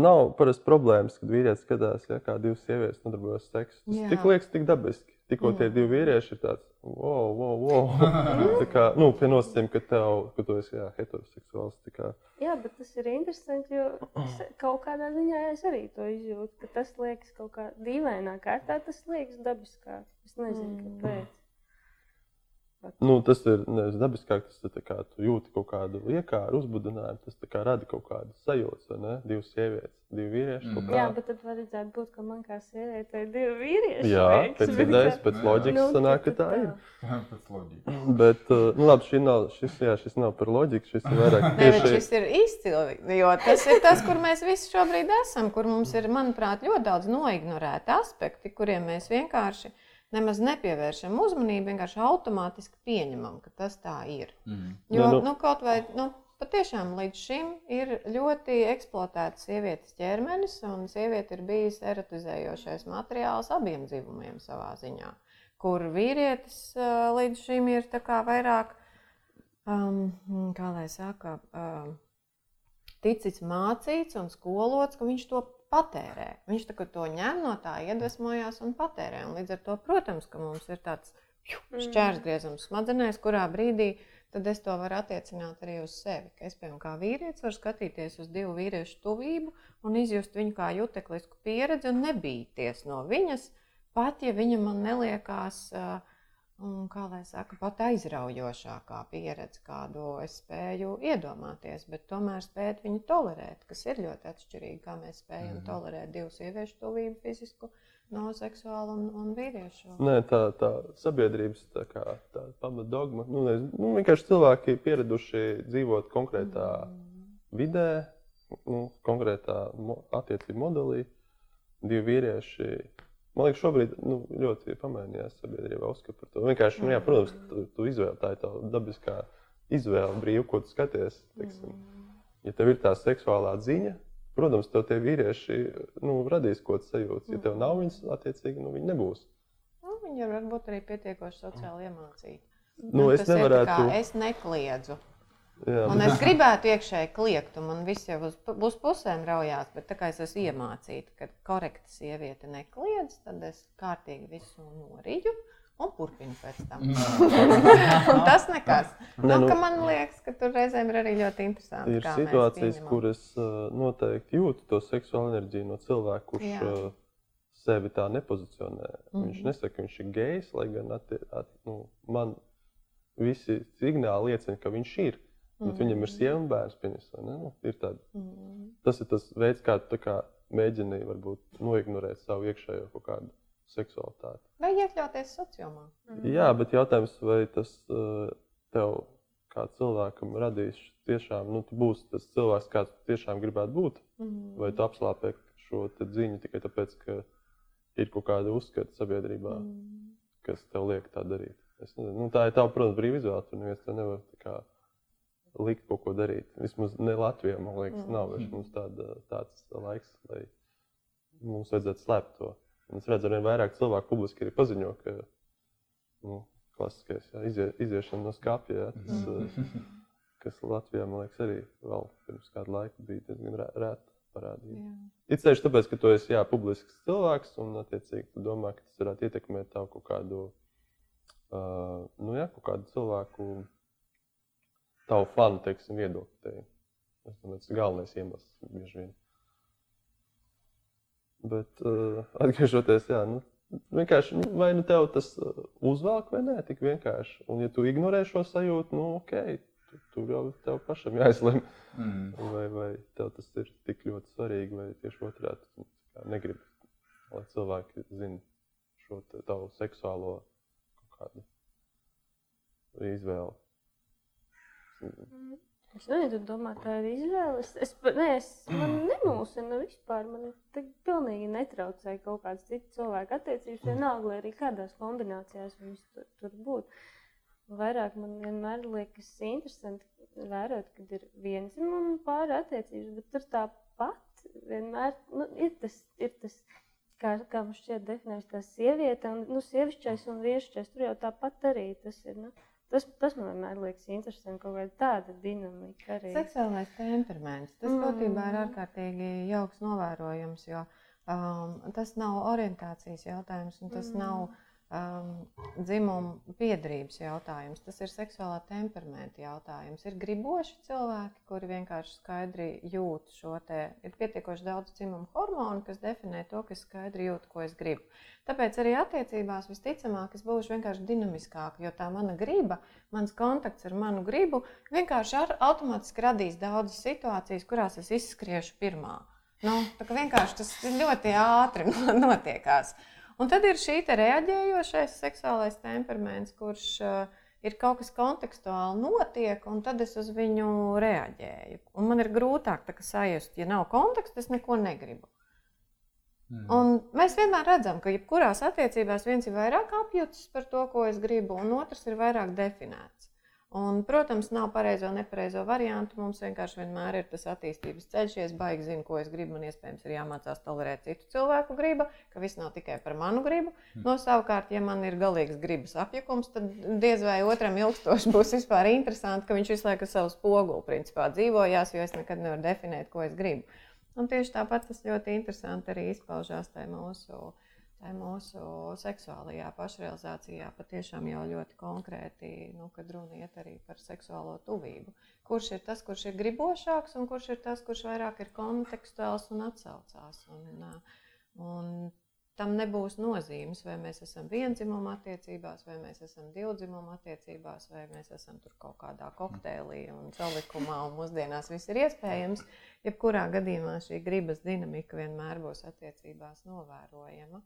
nav parasti problēmas, kad vīrietis skatās, ja, kā divas sievietes nodarbojas ar seksu. Tas Jā. tik liekas, tik dabiski. Tikko tie divi vīrieši ir tāds, wow, wow, wow. tā kā, nu, pie nosacījuma, ka tev, ka tu esi jā, heteroseksuāls. kā. Jā, bet tas ir interesanti, jo es kaut kādā ziņā es arī to izjūtu. ka Tas liekas kaut kā dīvainā kārtā, tas liekas dabiskāk. Es nezinu, Mm. kāpēc. Nu, tas ir nevis dabiskāk, tas ir tā kā tu jūti kaut kādu iekāru, uzbudinājumu. Tas tā kā rada kaut kādu sajūtu, vai ne? Divas sievietes, divi vīrieši. Mm. Jā, bet tad vajadzētu būt, ka man kā sievietei ir divi vīrieši. Jā, liekas, pēc idejas, pēc Nu, loģikas Nu, sanāk, ka tad tā ir. Pēc loģikas. Bet, uh, nu, labi, šī nav, šis, jā, šis nav par loģiku, šis ir vairāk Nē, bet tieši šis ir izcili. Jo tas ir tas, kur mēs visi šobrīd esam, kur mums ir, manuprāt, ļoti daudz noignorēti aspekti, kuriem mēs vienkārši nemaz nepievēršam uzmanību, vienkārši automātiski pieņemam, ka tas tā ir. Mhm. Jo nu- nu, kaut vai nu, patiešām līdz šim ir ļoti eksploatēts sievietes ķermenis, un sieviete ir bijis erotizējošais materiāls abiem dzimumiem savā ziņā. Kur vīrietis ā, līdz šim ir vairāk, um, kā lai saka, um, ticis mācīts un skolots, ka viņš to patērē. Viņš to ņem no tā, iedvesmojās un patērē. Un līdz ar to, protams, ka mums ir tāds pju, šķērsgriezums smadzenēs, kurā brīdī tad es to varu attiecināt arī uz sevi. Ka es, piemēram, kā vīrietis, varu skatīties uz divu vīriešu tuvību un izjust viņu kā juteklisku pieredzi un nebīties no viņas, pat ja viņa man neliekās. Uh, Un, kā lai saka, pat aizraujošākā pieredze, kādu es spēju iedomāties, bet tomēr spēt viņu tolerēt, kas ir ļoti atšķirīgi. Kā mēs spējam mm. -hmm. tolerēt divu sieviešu tuvību, fizisku, no seksuālu un, un vīriešu. Nē, tā, tā sabiedrības tā kā, tā pamatdogma. Nu, nezinu, nu, vienkārši cilvēki pieraduši dzīvot konkrētā Mm. vidē, nu, konkrētā attiecību modelī. Divi vīrieši. Man liekas, šobrīd nu, ļoti pamainījās sabiedrībā uzskata par to. Vienkārši, nu, jā, protams, tu, tu izvēle, tā ir tā dabiskā izvēle, brīva, ko tu skaties. Teiksim. Ja tev ir tā seksuālā ziņa, protams, tev tie vīrieši nu, radīs kaut kādas sajūtas. Ja tev nav viņas, attiecīgi, nu, viņi nebūs. Nu, viņi var būt arī pietiekoši sociāli iemācīti. Nu, es ir tā nevarētu. es nekliedzu. Jā, Un es gribētu iekšēji kliegt, un man viss jau uz, uz pusēm raujās, bet tā kā es esmu iemācīta, ka korekta sieviete nekliedz, tad es kārtīgi visu noriju un turpinu pēc tam. un tas nekas. Nē, Nu, nu- ka man liekas, ka tur reizēm ir arī ļoti interesanti. Ir situācijas, pieņemam. kur es uh, noteikti jūtu to seksuālu enerģiju no cilvēka, kurš Jā. sevi tā nepozicionē. Mm -hmm. Viņš Mhm. nesaka, ka viņš ir gejs, lai gan atti, at, nu, man visi signāli liecina, ka viņš ir. Bet Mhm. viņam ir sieva un bērns. Pieņas, nu, ir tāda, Mm. tas ir tas veids, kā tu kā mēģini varbūt noignorēt savu iekšējo kaut kādu seksualitāti. Vai iekļauties sociālā? Jā, bet jautājums, vai tas uh, tev kā cilvēkam radīs tiešām, nu, tu būsi tas cilvēks, kāds tu tiešām gribētu būt, Mm. vai tu apslāpē šo ziņu tikai tāpēc, ka ir kaut kāda uzskata sabiedrībā, Mm. kas tev liek tā darīt. Es nezinu, nu, tā ir tā, protams, brīva izvēle. Tur neviens tev nevar tā kā likt kaut ko darīt. Vismaz ne Latvijā, man liekas, nav vairs mums tāda, tāds laiks, lai mums vajadzētu slēpt to. Un es redzu, ka vairāk cilvēku publiski arī paziņo, ka nu, klasiskais, jā, izie, iziešana no skāpja. Jā, tas, mm. kas Latvijā, man liekas, arī vēl pirms kāda laika bija diezgan rēta parādība. Ir ceļš, tāpēc, ka tu esi jā, publisks cilvēks un, attiecīgi, tu domā, ka tas varētu ietekmēt tavu kaut kādu, uh, nu jā, kaut kādu cilvēku, tavu fanu, teiksim, viedokli. Te. Es domāju, tas ir galvenais iemesls bieži vien. Bet uh, atgriežoties, jā, nu, vienkārši, nu, vai nu tev tas uzvelk vai nē, tik vienkārši. Un ja tu ignorē šo sajūtu, nu, ok, tu, tur jau tev pašam jāizlemj. Mm. Vai, vai tev tas ir tik ļoti svarīgi, vai tieši otrādi tu negribi, lai cilvēki zina šo tavu seksuālo izvēli. Mm. Es nezinu, domā, tā ir izvēle. Es, nē, es man nemulsina vispār. Man pilnīgi netraucēja kaut kāds cits cilvēku attiecības. Vienalga, lai arī kādās kombinācijās viņas tur, tur būtu. Vairāk man vienmēr liekas interesanti vērot, kad ir viens dzimuma pāri attiecības, bet tur tāpat vienmēr nu, ir tas, ir tas kā, kā mums šķiet definēts, tā sieviete, un nu, sievišķais un vīrišķais, tur jau tāpat arī tas ir. Nu. Tas, tas man vienmēr liekas interesanti, kaut kāda tāda dinamika arī. Seksuālais temperaments. Tas mm. būtībā ir ārkārtīgi jauks novērojums, jo um, tas nav orientācijas jautājums un tas mm. nav um, dzimuma piedarības jautājums. Tas ir seksuālā temperamenta jautājums. Ir griboši cilvēki, kuri vienkārši skaidri jūt šo te. Ir pietiekoši daudz dzimuma hormonu, kas definē to, ka es skaidri jūtu, ko es gribu. Tāpēc arī attiecībās visticamāk es būšu vienkārši dinamiskāka, jo tā mana griba, mans kontakts ar manu gribu vienkārši ar, automātiski radīs daudzas situācijas, kurās es izskriešu pirmā. Nu, tā kā vienkārši tas ļoti ātri notiekās. Un tad ir šī reaģējošais seksuālais temperaments, kurš uh, ir kaut kas kontekstuāli notiek, un tad es uz viņu reaģēju. Un man ir grūtāk sajust, ja nav konteksta, es neko negribu. Mm. Un mēs vienmēr redzam, ka jebkurās attiecībās viens ir vairāk apjūts par to, ko es gribu, un otrs ir vairāk definēts. Un, protams, nav pareizo un nepareizo variantu. Mums vienkārši vienmēr ir tas attīstības ceļš. Ja es baigi zinu, ko es gribu, man iespējams ir jāmācās tolerēt citu cilvēku gribu, ka viss nav tikai par manu gribu. Mm. No savukārt, ja man ir galīgs gribas apjukums, tad diez vai otram ilgstoši būs vispār interesanti, ka viņš visu laiku savu spoguli principā dzīvojās, jo es nekad nevaru definēt, ko es gribu. Un tieši tāpat tas ļoti interesanti arī izpaužās tajā mūsu mūsu seksuālajā pašrealizācijā patiešām jau ļoti konkrēti, nu, kad runa iet arī par seksuālo tuvību. Kurš ir tas, kurš ir gribošāks, un kurš ir tas, kurš vairāk ir kontekstuāls un atsaucās. Un, un tam nebūs nozīmes, vai mēs esam vienzimuma attiecībās, vai mēs esam divdzimuma attiecībās, vai mēs esam tur kaut kādā kokteilī un salikumā, un mūsdienās viss ir iespējams. Jebkurā gadījumā šī gribas dinamika vienmēr būs attiecībās novērojama.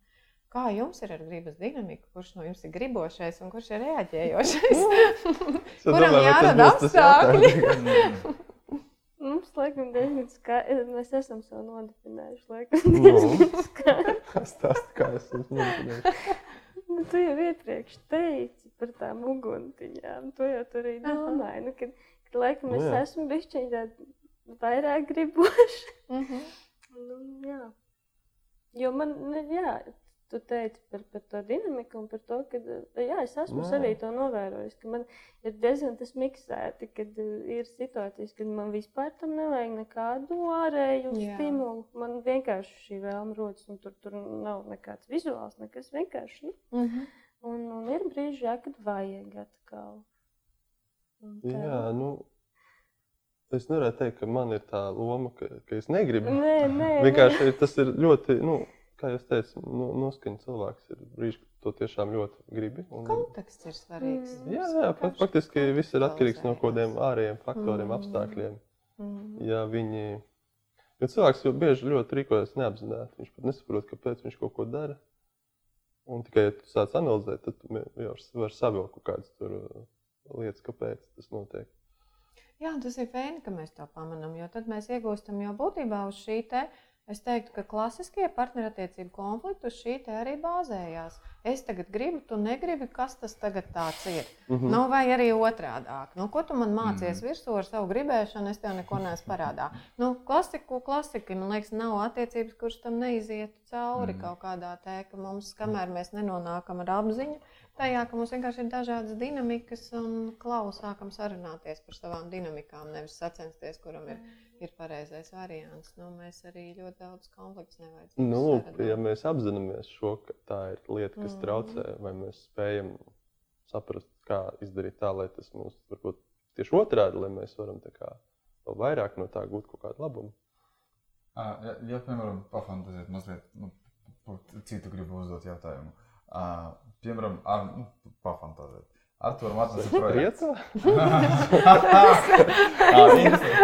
Kā jums ir ar gribas dinamiku? Kurš no jums ir gribošais un kurš ir reaģējošais? Kuram jārada apstākļi? Mums, laikam, diezgan skaidrs. Mēs esam sev nodefinējuši. Laikam, diezgan skaidrs. Stāst, kā es esmu nodefinējuši. Nu, tu jau iepriekš teici par tām uguntiņām. To jau tur arī domāji. Nu, kad, kad, laikam, es nu, esmu bišķiņ tāda vairāk griboša. Mm -hmm. nu, jā. Jo man, nu, jā, tu teici par, par to dinamiku un par to, ka jā, es esmu jā. arī to novērojis, ka man ir diezgan tas miksēti, kad ir situācijas, kad man vispār tam nevajag nekādu ārēju jā. stimulu. Man vienkārši šī vēlme rodas, un tur, tur nav nekāds vizuāls, nekas vienkārši. Mm -hmm. un, un ir brīži, jā, kad vajag atkal. Jā, nu, Es nevaru teikt, ka man ir tā loma, ka, ka es negribu. Nē, nē, Vienkārši nē. tas ir ļoti. Nu, kā jau teicu, no, noskaņa cilvēks ir brīži, kad to tiešām ļoti gribi. Un... Konteksts ir svarīgs. Mm. Jā, jā pat, faktiski viss ir atkarīgs no kaut kādiem ārējiem faktoriem, mm. apstākļiem. Mm. Ja viņi, jo cilvēks jau bieži ļoti rīkojas neapzināti, viņš pat nesaprot, kāpēc viņš kaut ko dara. Un tikai, ja tu sāc analizēt, tad tu jau vari savilkt kaut kādas tur uh, lietas, kāpēc tas notiek. Jā, tas ir fēni, ka mēs to pamanām, jo tad mēs iegūstam jau būtībā uz šī te uh, Es teiktu, ka klasiskie partnerattiecību konflikti uz šī te arī bāzējās. Es tagad gribu, tu negribi, kas tas tagad ir. Mm -hmm. nu, vai arī otrādi. Nu, ko tu man mācies mm -hmm. virsū ar savu gribēšanu, es tev neko neesmu parādā. Nu, klasiku, klasika, man liekas, nav attiecības, kuras tam neizietu cauri mm -hmm. kaut kādā tē, ka mums, kamēr mēs nenonākam ar apziņu, tajā, ka mums vienkārši ir dažādas dinamikas un klausās, sākam sarunāties par savām dinamikām, nevis sacensties, kuram ir. Mm ir pareizais variants. Nu, mēs arī ļoti daudz konfliktu nevajadzētu. Nu, ja mēs apzināmies šo, ka tā ir lieta, kas mm. traucē, vai mēs spējam saprast, kā izdarīt tā, lai tas mums varbūt tieši otrādi, lai mēs varam kā, vēl vairāk no tā gūt kaut kādu labumu. Ja, ja piemēram, pafantazēt mazliet, nu, citu gribu uzdot jautājumu. Uh, piemēram, ar, nu, pafantazēt. Artur Matlis ir projekts.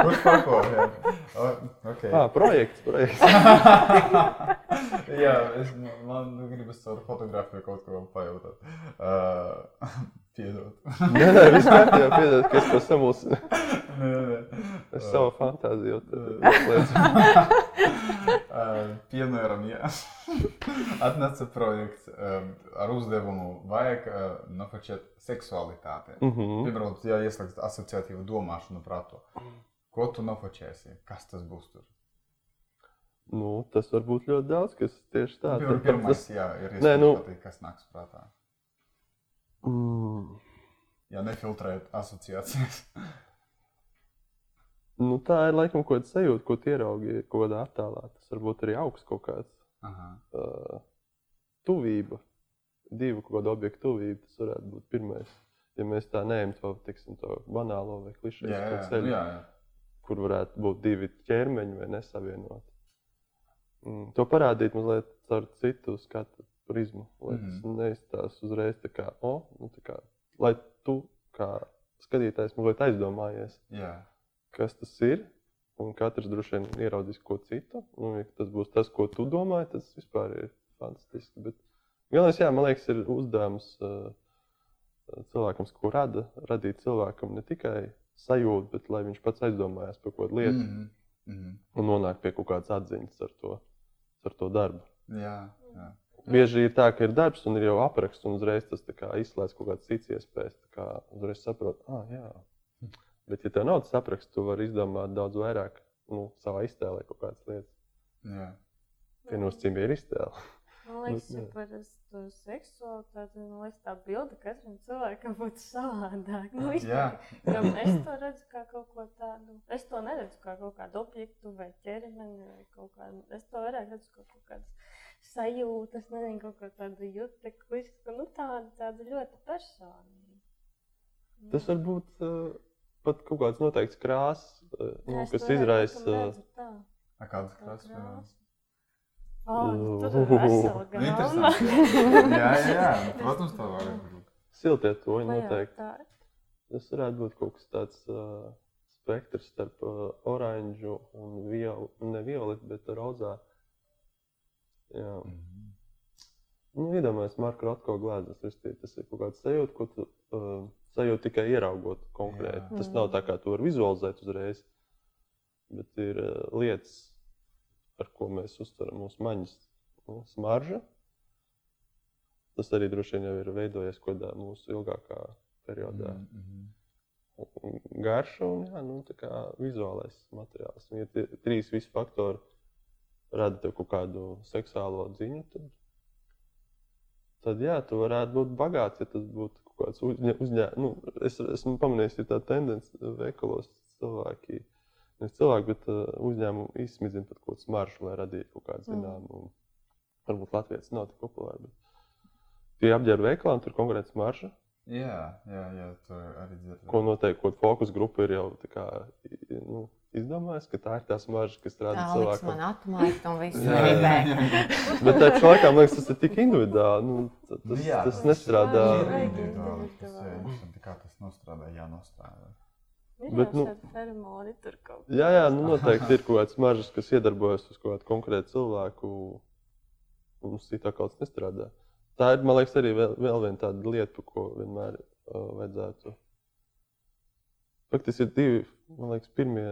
Kurš par ko? Okay. Ah, projekts, projekts. Jā, es, man gribas caur fotografiju kaut ko pajautāt. Uh, piedod. nē, nē, vispār jau piedod, ka es to samulsinu. nē, nē. Es savu fantāziju uzlieku. Piemēram, ja atnāca projekts ar uzdevumu, vajag nofočēt seksualitāti. Mm -hmm. Piemēram, ja ieslēgts asociatīvu domāšanu prātu, ko tu nofočēsi? Kas tas būs tur? Nu, tas var būt ļoti daudz, kas tieši tā. Pirmais, tas... jā, ir iespējams, nu... kas nāks prātā. Mm. Ja nefiltrēt asociācijas. nu, tā ir laikam kaut kāda sajūta, ko ieraugi kaut kādā attēlā. Tas varbūt arī augsts kaut kāds Aha. uh, tuvība, divu kaut kādu objektu tuvība. Tas varētu būt pirmais. Ja mēs tā neejam to, tiksim, to banālo vai klišeju ceļu, jā, jā. kur varētu būt divi ķermeņi vai nesavienoti. Mm, to parādīt mazliet caur citu skatu prizmu, lai tas mm -hmm. neizstāsta uzreiz tā kā, oh, nu, tā kā, lai tu kā skatītājs mazliet aizdomājies, yeah. kas tas ir. Un katrs droši vien ieraudzīs ko citu. Un, ja tas būs tas, ko tu domā, tas vispār ir fantastiski. Bet galvenais, jā, man liekas, ir uzdevums uh, cilvēkam, ko rada, radīt cilvēkam ne tikai sajūtu, bet lai viņš pats aizdomājās par kaut kādu lietu mm -hmm. un nonāk pie kaut kādas atziņas ar to, ar to darbu. Jā, jā. Bieži ir tā, ka ir darbs un ir jau apraksts, un uzreiz tas izslēdz kaut kādas citas iespējas. Kā uzreiz saprot, ah, jā. Bet, ja tev nav tas apraksts, tu vari izdomāt daudz vairāk nu, savā iztēlē kaut kādas lietas. Jā. Viennozīmīgi ir iztēle. Man liekas, ka par to seksualitāti, man liekas, tā bilde katram cilvēkam būtu savādāk. Nu, izpār, es to redzu kā kaut ko tādu. Es to neredzu kā kaut kādu objektu vai ķermeni vai kaut kādu. Es to vairāk redzu kā kaut kādas sajūtas, nezinu, kaut kā tāda jutekla, nu, tāda, tāda ļoti personīga. Tas var būt uh, pat kaut kāds noteikts krāsas, uh, nu, kas izraisa. Uh, Kādas krāsas? Oh, vesela gama. jā, jā, jā, protams, tā var būt. Siltie toņi noteikti. Tas varētu būt kaut kas tāds uh, spektrs starp uh, oranžu un violu, ne violetu, bet rozā. Uh, Jā. Mm -hmm. Nu, Iedomājieties, Marka Rotko glāzes ristīt. Tas ir kaut kāds sajūta, ko tu uh, sajūti tikai ieraugot konkrēti. Jā. Tas nav tā, kā tu vari vizualizēt uzreiz, bet ir uh, lietas, ar ko mēs uztveram mūsu maņas nu, smarža. Tas arī droši vien jau ir veidojies kaut kādā mūsu ilgākā periodā. Mm -hmm. Garša un jā, nu, vizuālais materiāls. Tie trīs visi faktori rada tev kaut kādu seksuālo ziņu, tad, tad jā, tu varētu būt bagāts, ja tas būtu kaut kāds uzņēmums. Nu, es esmu pamanījis, ka tā tendence veikalos cilvēki, nevis cilvēki, bet uh, uzņēmumi izsmidzina pat kaut kādu smaržu, lai radītu kaut kādu mm. zināmu. Mm. Varbūt Latvijas nav tik populāri. Bet tie apģērba veikalā un tur konkrēti smarža. Jā, jā, jā, tur arī dzirdēju. Ko noteikti, ko fokus grupa ir jau kā, nu, izdomājis, ka tā ir tā smarža, kas rada cilvēku. Man atmaita un viss gribēja. Bet tā man liekas, tas ir tik individuāli. Nu, tas, jā, tas nestrādā. Kā tas nostrādā, jānostrādā. Bet, nu, jā, jā, nu, noteikti ir kaut kāds maržas, kas iedarbojas uz kaut kādu konkrētu cilvēku. Mums citā kaut kas nestrādā. Tā ir, man liekas, arī vēl, vēl viena tāda lieta, par ko vienmēr uh, vajadzētu. Faktiski ir divi, man liekas, pirmie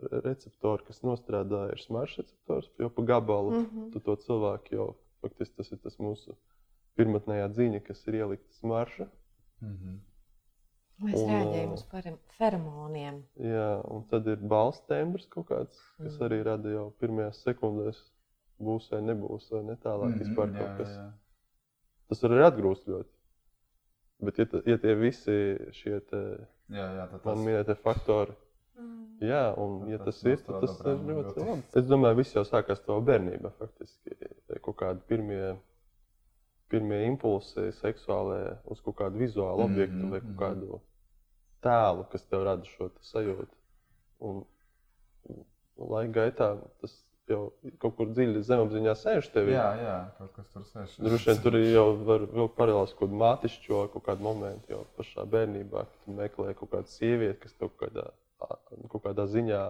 receptori, kas nostrādāja, ir smaržas receptors, jo pa gabalu mm. -hmm. tu to cilvēku jau faktiski tas ir tas mūsu pirmotnējā dzīņa, kas ir ielikta smarža. Mhm. Mēs Un, reaģējam uz feromoniem. Jā, un tad ir balss tembrs kaut kāds, kas Mm. arī rada jau pirmajās sekundēs, būs vai nebūs, vai ne tālāk Mhm, vispār jā, kas. jā. Tas var arī atgrūst ļoti. Bet, ja, ja tie visi šie te, Jā, jā, tad man tas minētie faktori, jā, un Tad ja tas tas ir, tad tas ir ļoti labi. Es domāju, viss jau sākās to bērnībā faktiski. Kaut kādi pirmie, pirmie impulsi seksuālajā uz kaut kādu vizuālu Mhm, objektu vai kaut mhm. kādu tēlu, kas tev rada šo sajūtu. Un, laika gaitā tas jau kaut kur dziļi zemapziņā sēž tevī. Jā, jā, kaut kas tur sēž. Droši vien tur jau var vilkt paralēlus kaut kādu mātišķo kaut kādu momentu jau pašā bērnībā, kad meklē kaut kādu sievieti, kas tev kaut kādā, kaut kādā ziņā,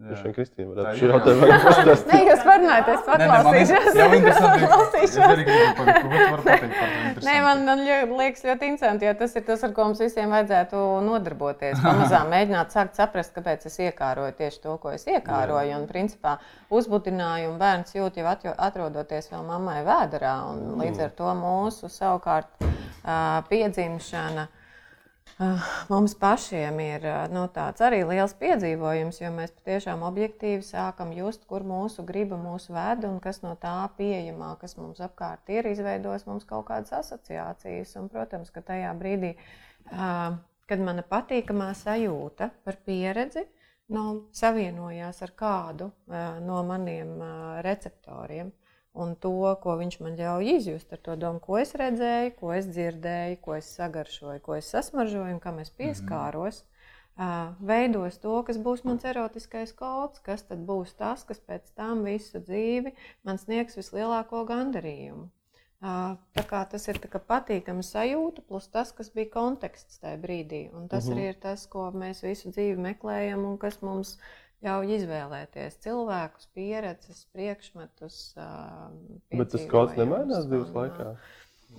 droši vien Kristīna Tā ir, jā. arī pastāstīt. Nē, jūs parunājat, es Nē, nē, man paklausīšos. ir- pateikt par to Nē, man, man liekas ļoti interesanti, jo tas ir tas, ar ko mums visiem vajadzētu nodarboties. Pamazām mēģināt sākt saprast, kāpēc es iekāroju tieši to, ko es iekāroju. Un, principā, uzbudinājumu bērns jūt jau atrodoties vēl mammai vēderā. un Līdz ar to mūsu savukārt piedzimšana. Ah, Mums pašiem ir ah, nu, tāds arī liels piedzīvojums, jo mēs patiešām objektīvi sākam just, kur mūsu griba mūs ved un kas no tā pieejamā, kas mums apkārt ir, izveidos mums kaut kādas asociācijas. Un, protams, ka tajā brīdī, ah, kad mana patīkamā sajūta par pieredzi nu, savienojās ar kādu no maniem receptoriem, un to, ko viņš man ļauj izjust, ar to domu, ko es redzēju, ko es dzirdēju, ko es sagaršoju, ko es sasmaržoju, un kam es pieskāros. Uh, veidos to, kas būs mans erotiskais kods, kas tad būs tas, kas pēc tam visu dzīvi man sniegs vislielāko gandarījumu. Tā kā tas ir patīkama sajūta, plus tas, kas bija konteksts tajā brīdī. Un tas Mhm. arī ir tas, ko mēs visu dzīvi meklējam un kas mums ļauj izvēlēties cilvēkus, pieredzes, priekšmetus. Bet tas piedzīvojumus nemainās dzīves laikā.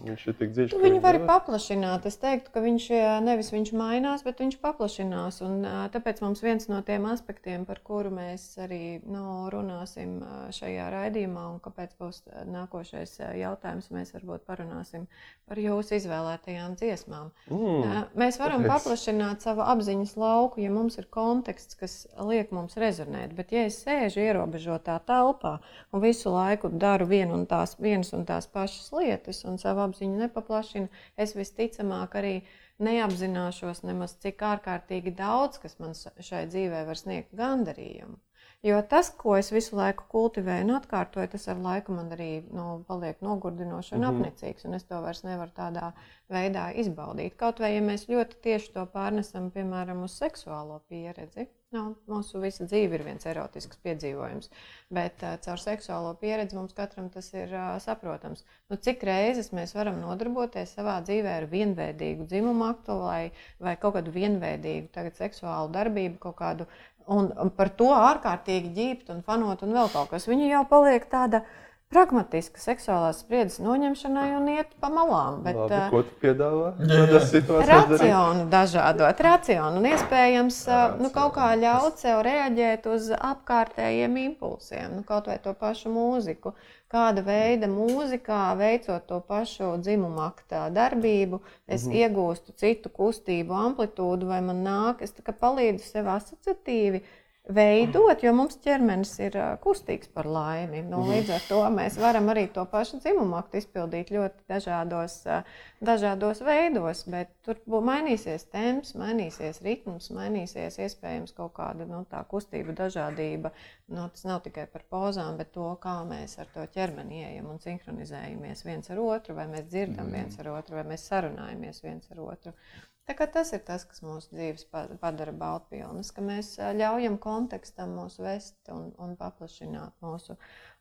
Viņš ir tik dziļš. Tu ka viņu nevar- paplašināt. Es teiktu, ka viņš ā, nevis viņš mainās, bet viņš paplašinās. Un, ā, tāpēc mums viens no tiem aspektiem, par kuru mēs arī nu, runāsim ā, šajā raidījumā, un kāpēc būs nākošais jautājums, mēs varbūt parunāsim par jūsu izvēlētajām dziesmām. Mm. Mēs varam kāpēc? paplašināt savu apziņas lauku, ja mums ir konteksts, kas liek mums rezonēt. Bet, ja es sēžu ierobežotā telpā un visu laiku daru vienu un tās, vienas un tās pašas lietas, un savu apziņu nepaplašinu, es visticamāk arī neapzināšos nemaz cik ārkārtīgi daudz, kas man šai dzīvē var sniegt gandarījumu. Jo tas, ko es visu laiku kultivēju un atkārtoju, tas ar laiku man arī nu, paliek nogurdinoši un Mhm. apnicīgs. Un es to vairs nevaru tādā veidā izbaudīt. Kaut vai ja mēs ļoti tieši to pārnesam, piemēram, uz seksuālo pieredzi. Nu, mūsu visa dzīve ir viens erotisks piedzīvojums, bet uh, caur seksuālo pieredzi mums katram tas ir uh, saprotams. Nu, cik reizes mēs varam nodarboties savā dzīvē ar vienveidīgu dzimumu aktu vai, vai kaut kādu vienveidīgu tagad, seksuālu darbību, kaut kādu, un, par to ārkārtīgi ģīpt un fanot un vēl kaut kas. Viņa jau paliek tāda pragmatiska seksuālās spriedzes noņemšanai un iet pa malām. Bet, Labi, uh, ko tu piedāvā? Racionu dažādot, racionu un iespējams ā, nu, kaut kā ļaut sev reaģēt uz apkārtējiem impulsiem, nu, kaut vai to pašu mūziku. Kāda veida mūzikā, veicot to pašu dzimumu aktā darbību, es mm -hmm. iegūstu citu kustību amplitūdu, vai man nāk, es tā kā palīdzu sev asociatīvi veidot, jo mums ķermenis ir kustīgs par laimi. Nu, līdz ar to mēs varam arī to pašu dzimumu aktu izpildīt ļoti dažādos, dažādos veidos, bet tur būs mainīsies temps, mainīsies ritms, mainīsies iespējams kaut kāda nu, tā kustība, dažādība. Nu, tas nav tikai par pozām, bet to, kā mēs ar to ķermeni ieejam un sinhronizējamies viens ar otru, vai mēs dzirdam mm. viens ar otru, vai mēs sarunājamies viens ar otru. Tas ir tas, kas mūsu dzīves pa- padara baltpilnas, ka mēs ļaujam kontekstam mūs vest un, un paplašināt mūsu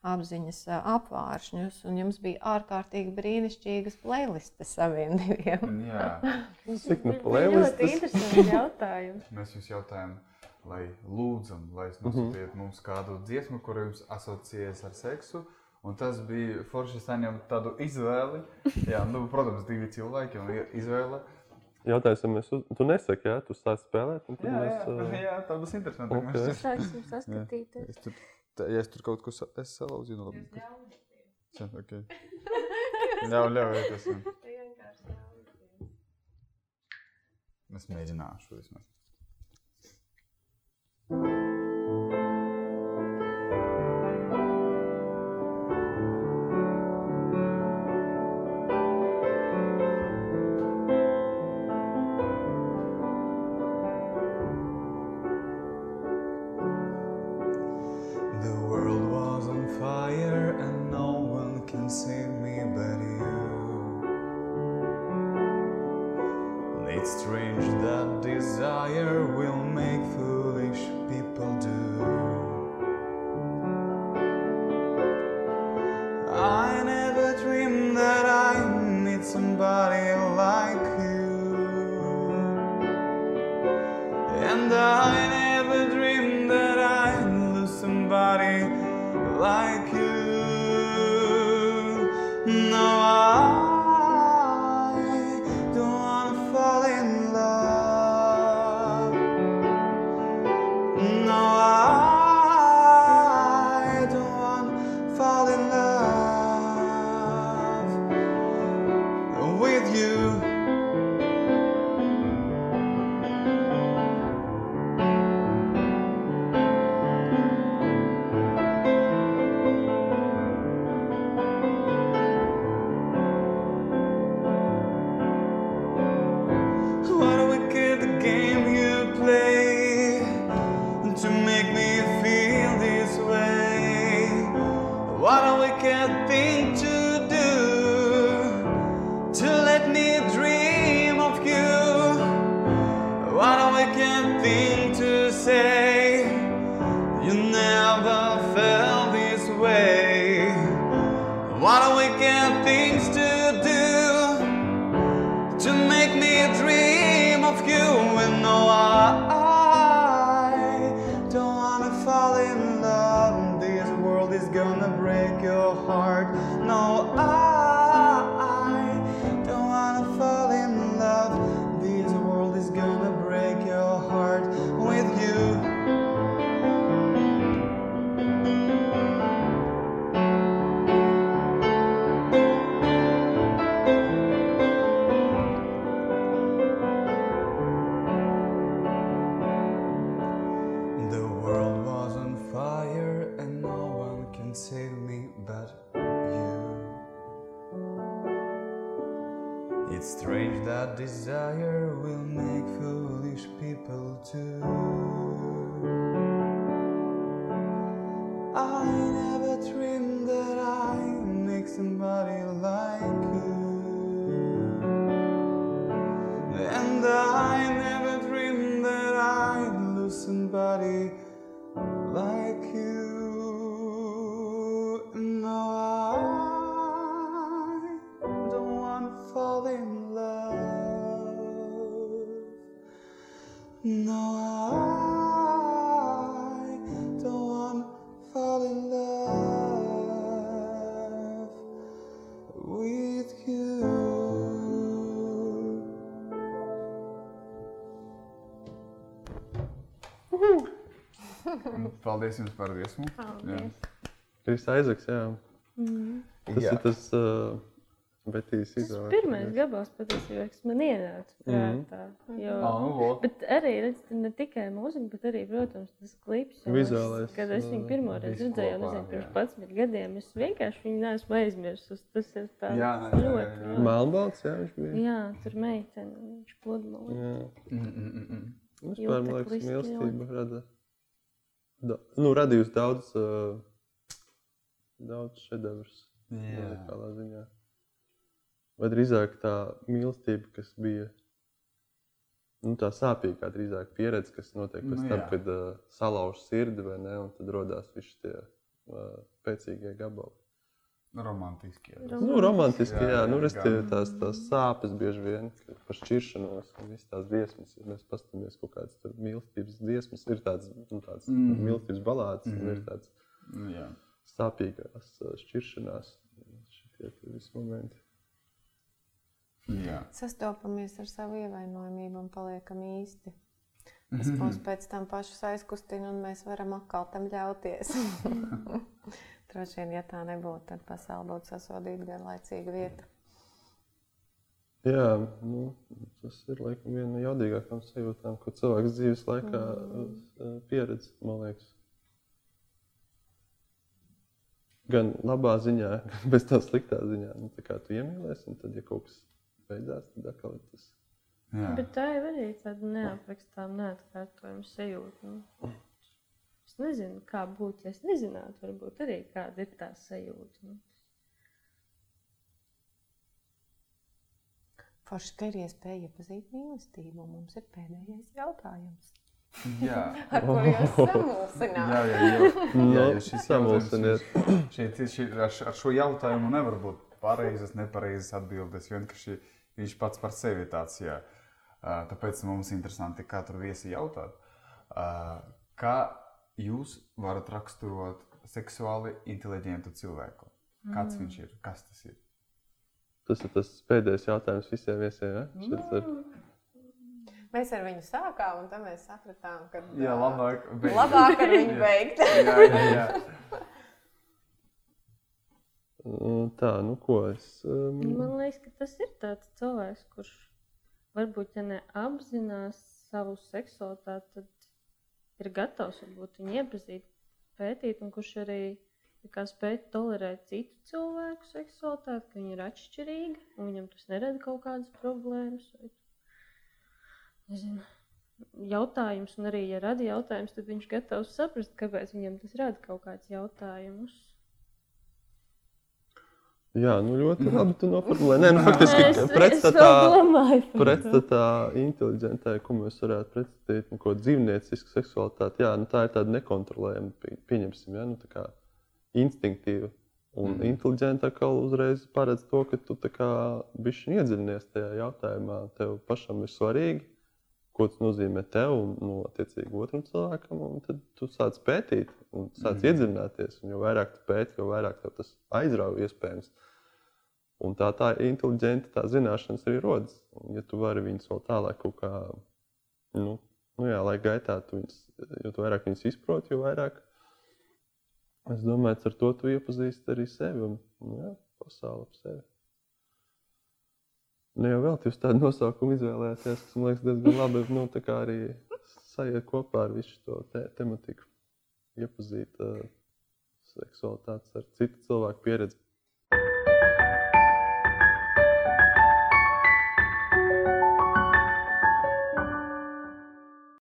apziņas apvāršņus. Un jums bija ārkārtīgi brīnišķīgas playlistes saviem diviem. Jā, Cik nu Ļoti playlistas? interesanti jautājumi. mēs jums jautājam, lai lūdzam, lai jūs nosūtiet mums kādu dziesmu, kur jums asociējas ar seksu. Un tas bija forši saņemt tādu izvēli. Jā, nu, protams, divi cilvēki un izvēle. Jautājums, vai mēs, uz... tu nesaki, jā, tu sāc spēlēt, un tad Jā, mēs... jā, ā, jā, tā būs interesanti. Ok. Mēs- Sāksim saskatīties. Es tur, tā, ja es tur kaut ko sa- es salauzu, nu labi. Jā, ok. Ļauj, ļaujieties. jā. Es mēģināšu vismaz. You. It's strange that desire will make foolish people too. Paldies jums par dziesmu. Paldies. Kris Aizaks, jā. Tas Jā. ir tas, uh, Betijas Tas izvēle. pirmais gabals patiesībā, kas man ienāca Mhm. prātā. Jo, Ah, nu, vot. Bet arī redz, ne tikai mūzika, bet arī, protams, tas klips. Vizuālais, Es, kad es viņu pirmo reizi redzēju, kopā, nezinu, pirms jā. 11 gadiem, es vienkārši viņu neesmu aizmirsis. Tas ir tā Jā, jā, ļoti. jā, jā. Melnbalts, jā, viņš bija. Jā, tur meitene, viņš pludmalo. Jā. Mm, mm, mm, mm. Vispār, man liekas, mīlestība rada. Da, nu, radījusi daudz, uh, daudz šedevrus. Jā. Tādā ziņā. Vai drīzāk tā mīlestība, kas bija nu, tā sāpīgā, drīzāk pieredze, kas notiek pēc Nu, tam, kad uh, salauž sirdi, vai ne? Un tad radās visi tie uh, pēcīgie gabali. Romantiski. jā. Nu, romantiski, jā, Jā, jā, jā, nu, respektīvi, gan. tās, tās sāpes bieži vien par šķiršanos un visas tās dziesmas. Ja mēs paskatāmies kaut kādas mīlestības dziesmas, ir tādas nu, tāds, mm. Mhm. mīlestības balādes, mm. un ir Mhm. tādas Nu, Jā. sāpīgās šķiršanās. Šitie tie visi momenti. Jā. sastopamies ar savu ievainojamību un paliekam īsti. Tas mums pēc tam pašus aizkustina, un mēs varam atkal tam ļauties. Droši vien, ja tā nebūtu, tad pasaule būtu sasodīta vienlaicīga vieta. Jā, nu, tas ir laikam viena no jaudīgākajām sajūtām, ko cilvēks dzīves laikā mm. pieredz, man liekas. Gan labā ziņā, gan bez tā sliktā ziņā. Nu, tā kā tu iemīlēsi, un tad, ja kaut kas beidzās, tad atkal ir tas. Jā. Bet tā jau arī tāda neaprakstām, neatkārtojama sajūta. Nu. Es nezinu, kā būtu, ja es nezinātu, varbūt arī kāda ir tā sajūta. Nu. Forši, ka ir iespēja iepazīt mīlestību. Mums ir pēdējais jautājums. Jā. Ar kuru jūs Jā, samulsināt? jā, jā. jā, Nu, jā šis samulsinies. jautājums- Šeit, šeit, ar, ar šo jautājumu nevar būt pareizas, nepareizas atbildes. Vienkārši viņš pats par sevi ir tāds. Jā. Tāpēc mums interesanti katru viesi jautāt, kā jūs varat raksturot seksuāli inteliģentu cilvēku? Kāds viņš ir? Kas tas ir? Tas ir tas pēdējais jautājums visiem viesiem. Ja? Ir. Mēs ar viņu sākām, un tad mēs sapratām, ka Jā, labāk. beigt. labāk ar viņu beigt. Jā, jā, jā. Tā, nu ko es. Um, Man liekas, ka tas ir tāds cilvēks, kurš varbūt ja neapzinās savu seksualitāti, tad ir gatavs varbūt viņu iepazīt, pētīt, un kurš arī kā spēj tolerēt citu cilvēku seksualitāti, ka viņi ir atšķirīgi, un viņam tas nerada kaut kādas problēmas. Vai, nezinu, jautājums, un arī, ja rada jautājums, tad viņš gatavs saprast, kāpēc viņam tas rada kaut kāds jautājumus. Jā, nu ļoti labi tu noformulēji. Nē, nu faktiski Es- es pretstatā. to. Pretstatā inteliģentai, ko mēs varētu pretstatīt, nu, ko dzīvniecisku seksualitāti, jā, nu, tā ir tāda nekontrolējama, pie- pieņemsim, ja, nu, tā kā instinktīva. Un mm. inteliģenta atkal uzreiz paredz to, ka tu tā kā bišķi iedziļinies tajā jautājumā. Tev pašam ir svarīgi, ko tas nozīmē tev un, nu, attiecīgi, otram cilvēkam, un tad tu sāc pētīt un sāc mm. iedziļināties. Un jo vairāk tu pēti, jo vairāk tas aizrauja iespējams. Un tā tā inteliģenta, tā zināšanas arī rodas. Un, ja tu vari viņus vēl tālāk kaut kā, nu, nu jā, lai gaitā, tu viņus, jo tu vairāk viņus izproti, jo vairāk, es domāju, ar to tu iepazīsti arī sevi un, nu, jā, pasauli ap sevi. Nu, jau vēl jūs tādu nosaukumu izvēlējāties, kas man liekas diezgan labi, nu, tā kā arī sajiet kopā ar visu to te tematiku, iepazīt uh, seksualitātes ar citu cilvēku pieredzi.